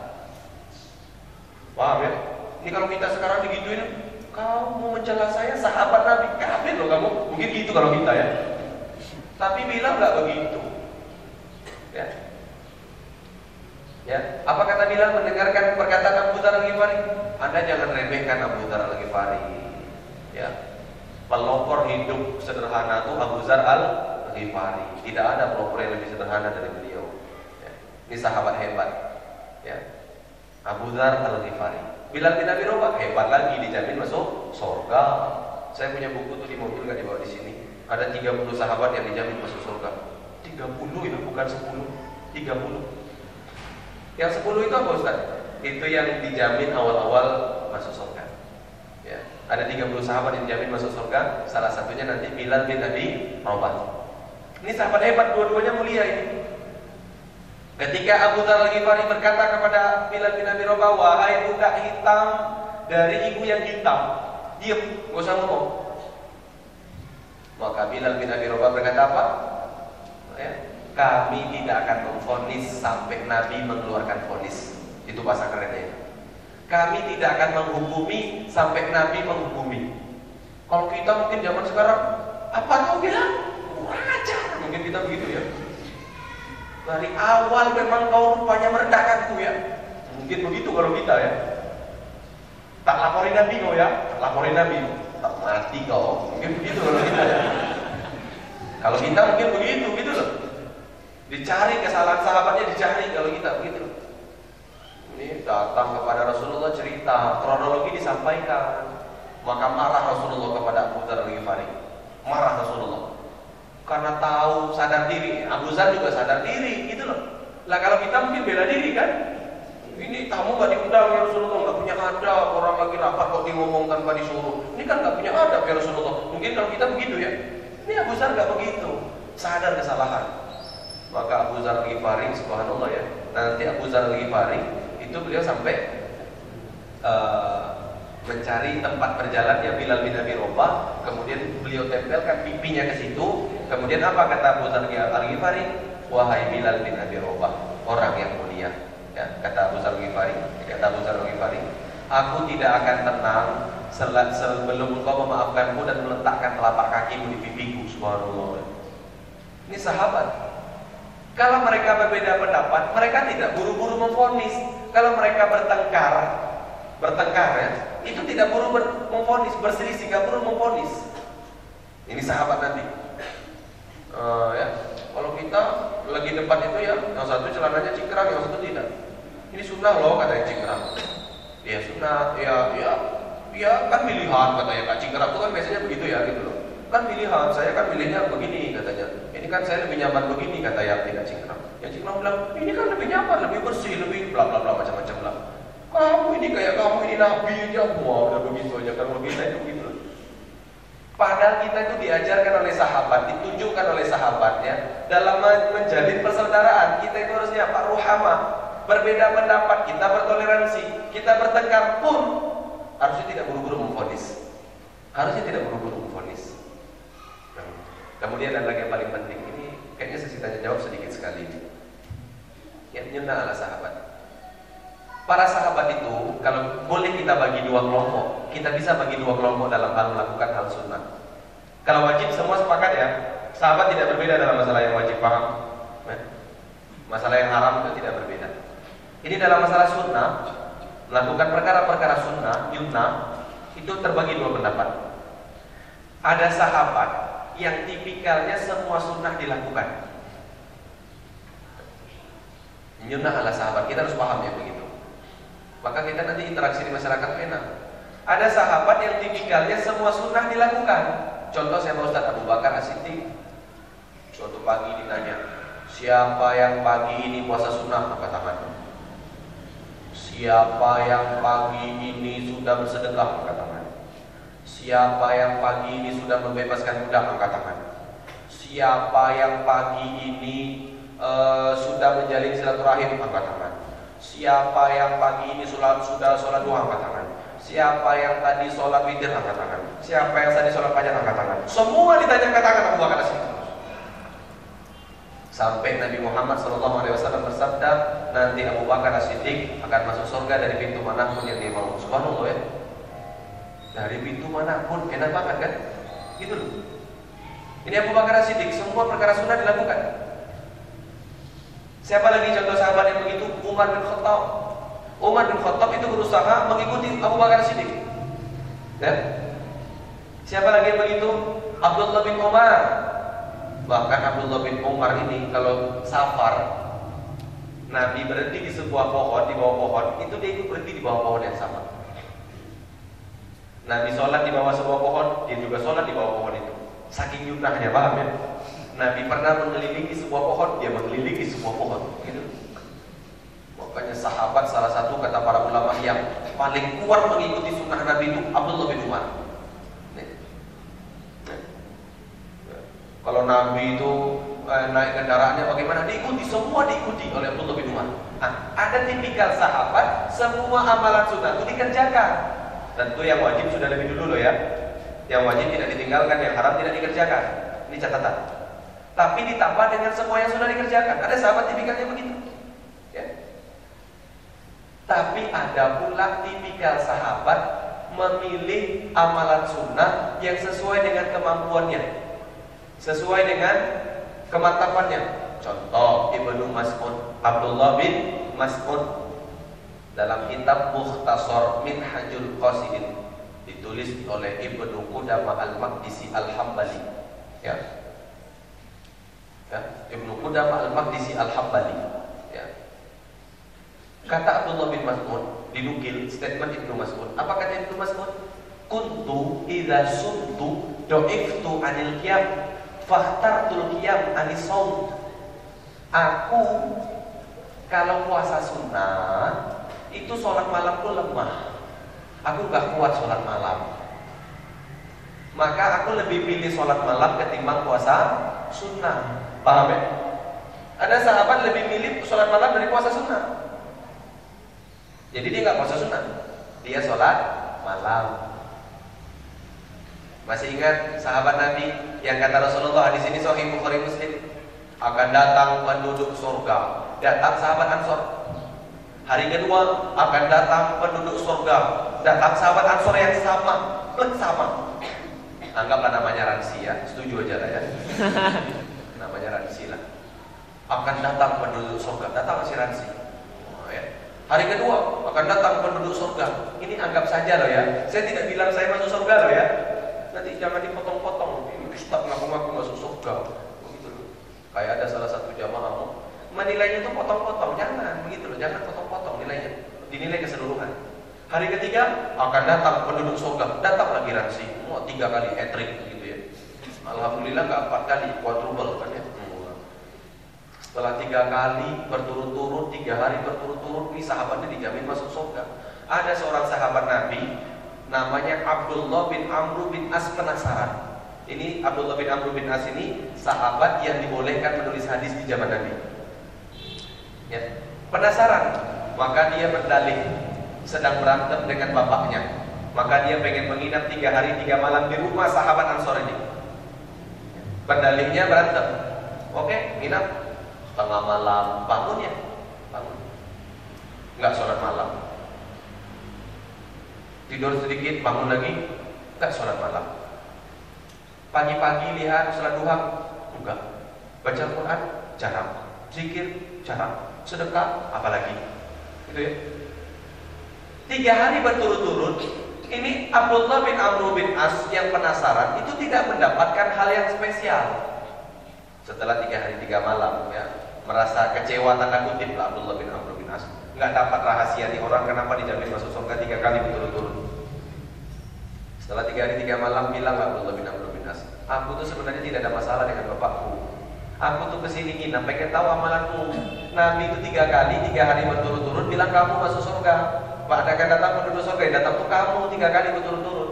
Paham ya? Ini kalau kita sekarang digituin, kamu mau mencela saya sahabat Nabi, kafir loh kamu. Mungkin gitu kalau kita ya. Tapi bilang nggak begitu. Ya. Ya, apa kata Bilal mendengarkan perkataan Abu Dhar Al-Ghifari? Anda jangan remehkan Abu Dhar Al-Ghifari. Ya. Pelopor hidup sederhana itu Abu Dhar Al-Ghifari. Tidak ada pelopor yang lebih sederhana dari beliau. Ya. Ini sahabat hebat. Ya. Abu Dhar Al-Ghifari. Bilal bin Abi hebat lagi dijamin masuk surga. Saya punya buku tuh di mobil nggak dibawa di sini. Ada 30 sahabat yang dijamin masuk surga. 30 itu bukan 10, 30. Yang 10 itu apa Ustaz? Itu yang dijamin awal-awal masuk surga. Ya. Ada 30 sahabat yang dijamin masuk surga, salah satunya nanti Bilal bin Abi Rabah. Ini sahabat hebat, dua-duanya mulia ini. Ketika Abu Dhar al-Ghifari berkata kepada Bilal bin Abi Rabah, "Wahai budak hitam dari ibu yang hitam." Diam, gak usah ngomong. Maka Bilal bin Abi Rabah berkata apa? Ya, kami tidak akan memfonis sampai Nabi mengeluarkan fonis. Itu bahasa kerennya. Kami tidak akan menghukumi sampai Nabi menghukumi. Kalau kita mungkin zaman sekarang, apa kau bilang? Kurang ajar. Mungkin kita begitu ya. Dari awal memang kau rupanya merendahkanku ya. Mungkin begitu kalau kita ya. Tak laporin Nabi kau ya, tak laporin Nabi. Tak mati kau. Mungkin begitu kalau kita ya. Kalau kita mungkin begitu, gitu loh. Dicari kesalahan sahabatnya dicari kalau kita begitu. Ini datang kepada Rasulullah cerita, kronologi disampaikan. Maka marah Rasulullah kepada Abu Dhar al-Ghifari. Marah Rasulullah. Karena tahu sadar diri. Abu Dhar juga sadar diri, gitu loh. Lah kalau kita mungkin bela diri kan? Ini tamu gak diundang ya Rasulullah, gak punya adab. Orang lagi rapat kok ngomong tanpa disuruh. Ini kan gak punya adab ya Rasulullah. Mungkin kalau kita begitu ya. Ini Abu Zar gak begitu. Sadar kesalahan. Maka Abu Zar Ghifari, subhanallah ya. Nanti Abu Zar Ghifari itu beliau sampai uh, mencari tempat berjalannya Bilal bin Abi Robah, kemudian beliau tempelkan pipinya ke situ. Kemudian apa kata Abu Zar Ghifari? Wahai Bilal bin Abi Robah, orang yang mulia ya, kata Abu Zar Ghifari kata Abu Zar Ghifari aku tidak akan tenang sebelum engkau memaafkanku dan meletakkan telapak kakimu di pipiku. Subhanallah. Ini sahabat. Kalau mereka berbeda pendapat mereka tidak buru-buru memfonis. Kalau mereka bertengkar bertengkar ya itu tidak buru memfonis berselisih gak buru memfonis ini sahabat nanti uh, ya kalau kita lagi depan itu ya yang satu celananya cingkrang yang satu tidak ini sunnah loh kata yang cingkrang. Ya sunnah, ya ya ya kan pilihan katanya kak cingkrang itu kan biasanya begitu ya gitu loh. Kan pilihan, saya kan pilihnya begini katanya. Ini kan saya lebih nyaman begini kata yang tidak cingkrang. Yang cingkrang bilang ini kan lebih nyaman, lebih bersih, lebih bla bla bla macam-macam lah. Kamu ini kayak kamu ini nabi aja, wah udah begitu aja kan kita itu gitu. Padahal kita itu diajarkan oleh sahabat, ditunjukkan oleh sahabatnya dalam menjalin persaudaraan. Kita itu harusnya Pak Ruhama, berbeda pendapat, kita bertoleransi, kita bertengkar pun harusnya tidak buru-buru memfonis. Harusnya tidak buru-buru memfonis. Kemudian ada lagi yang paling penting ini kayaknya sesi tanya jawab sedikit sekali. Yang nyena ala sahabat. Para sahabat itu kalau boleh kita bagi dua kelompok, kita bisa bagi dua kelompok dalam hal melakukan hal sunnah. Kalau wajib semua sepakat ya, sahabat tidak berbeda dalam masalah yang wajib paham. Nah, masalah yang haram itu tidak berbeda. Ini dalam masalah sunnah, melakukan perkara-perkara sunnah, yunnah, itu terbagi dua pendapat. Ada sahabat yang tipikalnya semua sunnah dilakukan. Yunnah adalah sahabat, kita harus paham ya begitu. Maka kita nanti interaksi di masyarakat enak. Ada sahabat yang tipikalnya semua sunnah dilakukan. Contoh saya mau Ustaz Abu Bakar As-Siddiq. Suatu pagi ditanya, siapa yang pagi ini puasa sunnah? Angkat tangan. Siapa yang pagi ini sudah bersedekah angkat tangan. Siapa yang pagi ini sudah membebaskan budak angkat tangan. Siapa yang pagi ini uh, sudah menjalin silaturahim angkat tangan. Siapa yang pagi ini sholat, sudah sholat dua angkat tangan. Siapa yang tadi sholat witir angkat tangan. Siapa yang tadi sholat panjang angkat tangan. Semua ditanya angkat tangan Abu Bakar Siddiq. Sampai Nabi Muhammad SAW bersabda, nanti Abu Bakar As-Siddiq akan masuk surga dari pintu mana pun yang dia mau. Subhanallah ya. Dari pintu mana pun, enak banget kan? Gitu loh. Ini Abu Bakar As-Siddiq, semua perkara sunnah dilakukan. Siapa lagi contoh sahabat yang begitu? Umar bin Khattab. Umar bin Khattab itu berusaha mengikuti Abu Bakar As-Siddiq. Ya? Siapa lagi yang begitu? Abdullah bin Umar Bahkan Abdullah bin Umar ini kalau safar Nabi berhenti di sebuah pohon, di bawah pohon Itu dia ikut berhenti di bawah pohon yang sama Nabi sholat di bawah sebuah pohon Dia juga sholat di bawah pohon itu Saking yunahnya, paham ya? Nabi pernah mengelilingi sebuah pohon Dia mengelilingi sebuah pohon gitu. Makanya sahabat salah satu kata para ulama yang paling kuat mengikuti sunnah Nabi itu Abdullah bin Umar Kalau Nabi itu eh, naik kendaraannya bagaimana? Diikuti, semua diikuti oleh Abdullah bin Umar. Nah, ada tipikal sahabat, semua amalan sunnah itu dikerjakan. Tentu yang wajib sudah lebih dulu loh ya. Yang wajib tidak ditinggalkan, yang haram tidak dikerjakan. Ini catatan. Tapi ditambah dengan semua yang sudah dikerjakan. Ada sahabat tipikalnya begitu. Ya. Tapi ada pula tipikal sahabat memilih amalan sunnah yang sesuai dengan kemampuannya, sesuai dengan kemantapannya. Contoh Ibnu Mas'ud, Abdullah bin Mas'ud dalam kitab Mukhtasar Minhajul Qasidin ditulis oleh Ibnu Qudamah Al-Maqdisi Al-Hambali. Ya. Ya, Ibnu Qudamah Al-Maqdisi Al-Hambali. Ya. Kata Abdullah bin Mas'ud dinukil statement Ibnu Mas'ud. Apa kata Ibnu Mas'ud? Kuntu idza suntu do'iftu anil qiyam fahtartul qiyam anis. Aku kalau puasa sunnah itu sholat malamku lemah. Aku gak kuat sholat malam. Maka aku lebih pilih sholat malam ketimbang puasa sunnah. Paham ya? Ada sahabat lebih milih sholat malam dari puasa sunnah. Jadi dia nggak puasa sunnah, dia sholat malam. Masih ingat sahabat Nabi yang kata Rasulullah di sini Sahih Bukhari Muslim akan datang penduduk surga. Datang sahabat Ansor. Hari kedua akan datang penduduk surga. Datang sahabat Ansor yang sama, sama. Anggaplah namanya Ransi ya, setuju aja lah ya. *laughs* Akan datang penduduk surga, datang si Ransi. Oh, ya. Hari kedua akan datang penduduk surga. Ini anggap saja loh ya. Saya tidak bilang saya masuk surga loh ya. Nanti jangan dipotong-potong. Ustaz ngaku-ngaku masuk surga. Begitu loh. Kayak ada salah satu jamaah menilainya itu potong-potong. Jangan begitu loh. Jangan potong-potong nilainya. Dinilai keseluruhan. Hari ketiga akan datang penduduk surga. Datang lagi ransi. Mau tiga kali etrik gitu ya. Alhamdulillah nggak empat kali quadruple kan ya. Setelah tiga kali berturut-turut, tiga hari berturut-turut, ini sahabatnya dijamin masuk surga. Ada seorang sahabat Nabi, namanya Abdullah bin Amr bin As penasaran. Ini Abdullah bin Amr bin As ini sahabat yang dibolehkan menulis hadis di zaman Nabi. Ya, penasaran, maka dia berdalih sedang berantem dengan bapaknya. Maka dia pengen menginap tiga hari tiga malam di rumah sahabat Ansor ini. Berdalihnya berantem. Oke, nginap tengah malam. Bangun ya? Bangun. Nggak sholat malam. Tidur sedikit bangun lagi. Nggak sholat malam. Pagi-pagi lihat sholat duha? Enggak. Baca Quran jarang. Zikir? Jarang. Sedekah? Apalagi? Gitu ya. Tiga hari berturut-turut ini Abdullah bin Amr bin As yang penasaran itu tidak mendapatkan hal yang spesial. Setelah tiga hari tiga malam ya merasa kecewa tanda kutip lah Abdullah bin Amr bin As. Nggak dapat rahasia nih orang kenapa dijamin masuk surga tiga kali berturut-turut? Setelah tiga hari tiga malam bilang Abdullah bin Amr bin As aku tuh sebenarnya tidak ada masalah dengan bapakku. Aku tuh ke sini nginap pengen tahu amalanmu Nabi itu tiga kali tiga hari berturut-turut bilang kamu masuk surga. Pak akan datang penduduk surga yang datang tuh kamu tiga kali berturut-turut.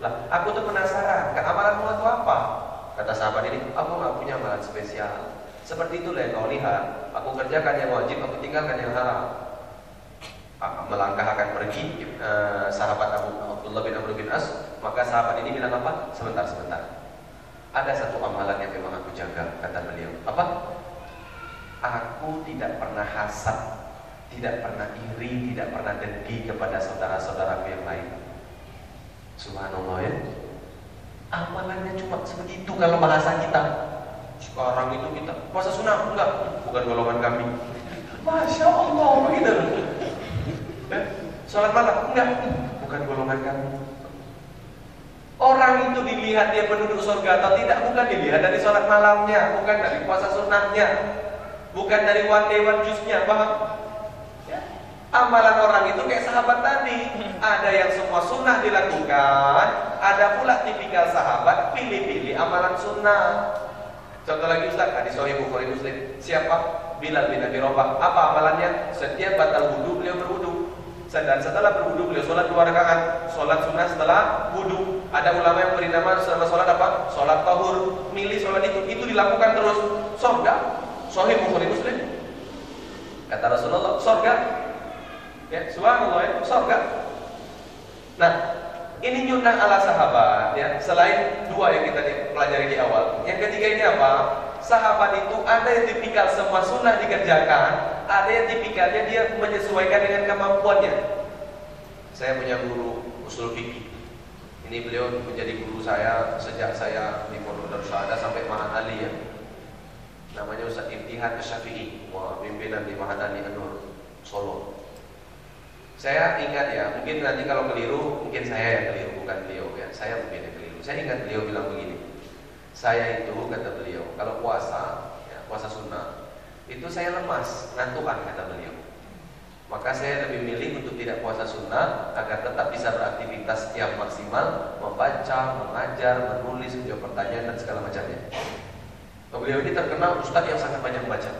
Lah aku tuh penasaran amalanmu itu apa? Kata sahabat ini aku nggak punya amalan spesial seperti itulah yang kau lihat. Aku kerjakan yang wajib, aku tinggalkan yang haram. Melangkah akan pergi eh, sahabat Abu Abdullah bin Amr bin As, maka sahabat ini bilang apa? Sebentar, sebentar. Ada satu amalan yang memang aku jaga, kata beliau. Apa? Aku tidak pernah hasad, tidak pernah iri, tidak pernah dengki kepada saudara-saudaraku yang lain. Subhanallah ya. Amalannya cuma sebegitu kalau bahasa kita. Sekarang itu kita puasa sunnah enggak, bukan golongan kami. *laughs* Masya Allah begitu. Eh, sholat malam enggak, bukan golongan kami. Orang itu dilihat dia penduduk surga atau tidak bukan dilihat dari sholat malamnya, bukan dari puasa sunnahnya, bukan dari one day one jusnya, paham? Ya. Amalan orang itu kayak sahabat tadi Ada yang semua sunnah dilakukan Ada pula tipikal sahabat Pilih-pilih amalan sunnah Contoh lagi Ustaz, hadis Sahih Bukhari Muslim. Siapa? Bilal bin Abi Rabah. Apa amalannya? Setiap batal wudhu beliau berwudhu. Dan setelah berwudhu beliau sholat dua rakaat. Sholat sunnah setelah wudhu. Ada ulama yang beri nama selama sholat apa? Sholat tahur. Milih sholat itu. Itu dilakukan terus. Sorga. Sahih Bukhari Muslim. Kata Rasulullah, sorga. Ya, subhanallah ya, sorga. Nah, ini nyunah ala sahabat ya. Selain dua yang kita pelajari di awal. Yang ketiga ini apa? Sahabat itu ada yang tipikal semua sunnah dikerjakan, ada yang tipikalnya dia menyesuaikan dengan kemampuannya. saya punya guru usul fikih. Ini beliau menjadi guru saya sejak saya di Pondok Darussaada sampai Mahat Ali ya. Namanya Ustaz Imtihan Syafi'i, pimpinan di Mahat Ali Anur Solo. Saya ingat ya, mungkin nanti kalau keliru, mungkin saya yang keliru, bukan beliau ya. Saya mungkin yang keliru. Saya ingat beliau bilang begini. Saya itu kata beliau, kalau puasa, ya, puasa sunnah, itu saya lemas, ngantukan kata beliau. Maka saya lebih milih untuk tidak puasa sunnah agar tetap bisa beraktivitas yang maksimal, membaca, mengajar, menulis, menjawab pertanyaan dan segala macamnya. Beliau ini terkenal ustadz yang sangat banyak membaca.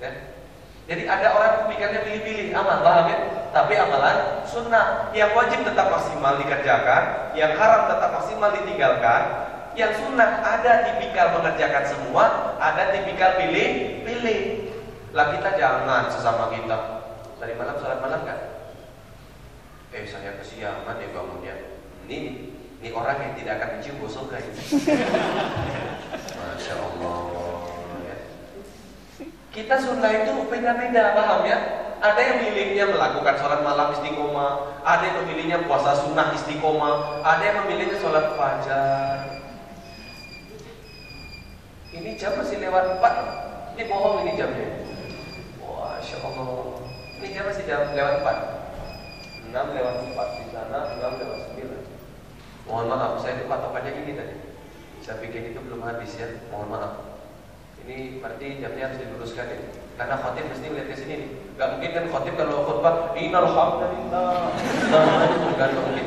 Ya. Jadi ada orang pikirnya pilih-pilih amal, paham ya? Tapi amalan sunnah yang wajib tetap maksimal dikerjakan, yang haram tetap maksimal ditinggalkan, yang sunnah ada tipikal mengerjakan semua, ada tipikal pilih-pilih. Lah kita jangan sesama kita Tadi malam sholat malam kan? Eh saya kesiangan ya bangunnya. Ini ini orang yang tidak akan mencium bau surga *laughs* Kita sunnah itu beda-beda, paham ya? Ada yang milihnya melakukan sholat malam istiqomah, ada yang memilihnya puasa sunnah istiqomah, ada yang memilihnya sholat fajar. Ini jam masih lewat 4 Ini bohong ini jamnya. Wah, Allah. Ini jam masih jam lewat 4 6 lewat 4 di sana 6 lewat 9 Mohon maaf, saya itu patokannya ini tadi. Saya pikir itu belum habis ya. Mohon maaf Ini berarti jamnya harus diluruskan ya? Karena khotib mesti melihat ke sini nih. Gak mungkin kan khotib kalau khutbah Innal hamdalillah. Bukan mungkin.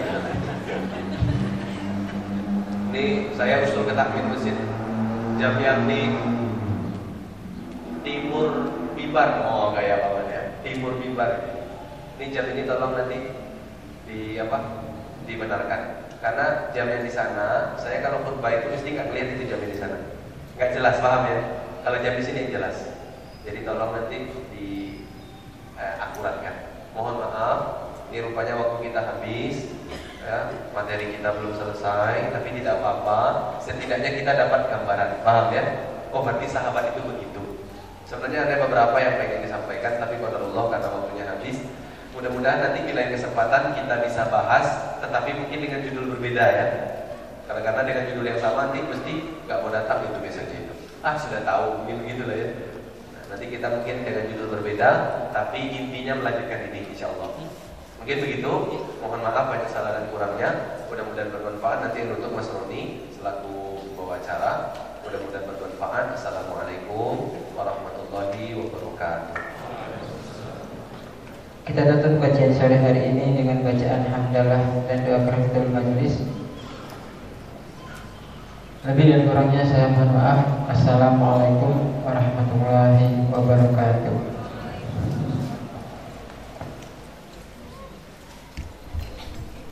Ini saya usul ke masjid. Jam yang di Timur Bibar Oh kayak apa timur mimbar. Ini jam ini tolong nanti di apa dibenarkan. Karena jam yang di sana saya kalau khutbah itu mesti nggak lihat itu jam di sana nggak jelas paham ya? Kalau jam di sini jelas. Jadi tolong nanti di eh, akuratkan. Mohon maaf ini rupanya waktu kita habis ya, materi kita belum selesai tapi tidak apa-apa. Setidaknya kita dapat gambaran paham ya? Oh berarti sahabat itu begitu. Sebenarnya ada beberapa yang pengen disampaikan, tapi pada Allah karena waktunya habis. Mudah-mudahan nanti di lain kesempatan kita bisa bahas, tetapi mungkin dengan judul berbeda ya. Karena dengan judul yang sama nanti mesti nggak mau datang itu biasanya. Ah sudah tahu, mungkin begitu lah ya. Nah, nanti kita mungkin dengan judul berbeda, tapi intinya melanjutkan ini insya Allah. Mungkin begitu. Mohon maaf banyak salah dan kurangnya. Mudah-mudahan bermanfaat. Nanti untuk Mas Roni selaku pembawa acara. Mudah-mudahan bermanfaat. Assalamualaikum warahmatullahi wabarakatuh. Kita tutup kajian sore hari ini dengan bacaan hamdalah dan doa karatul majelis. Lebih dan kurangnya saya mohon maaf. Assalamualaikum warahmatullahi wabarakatuh.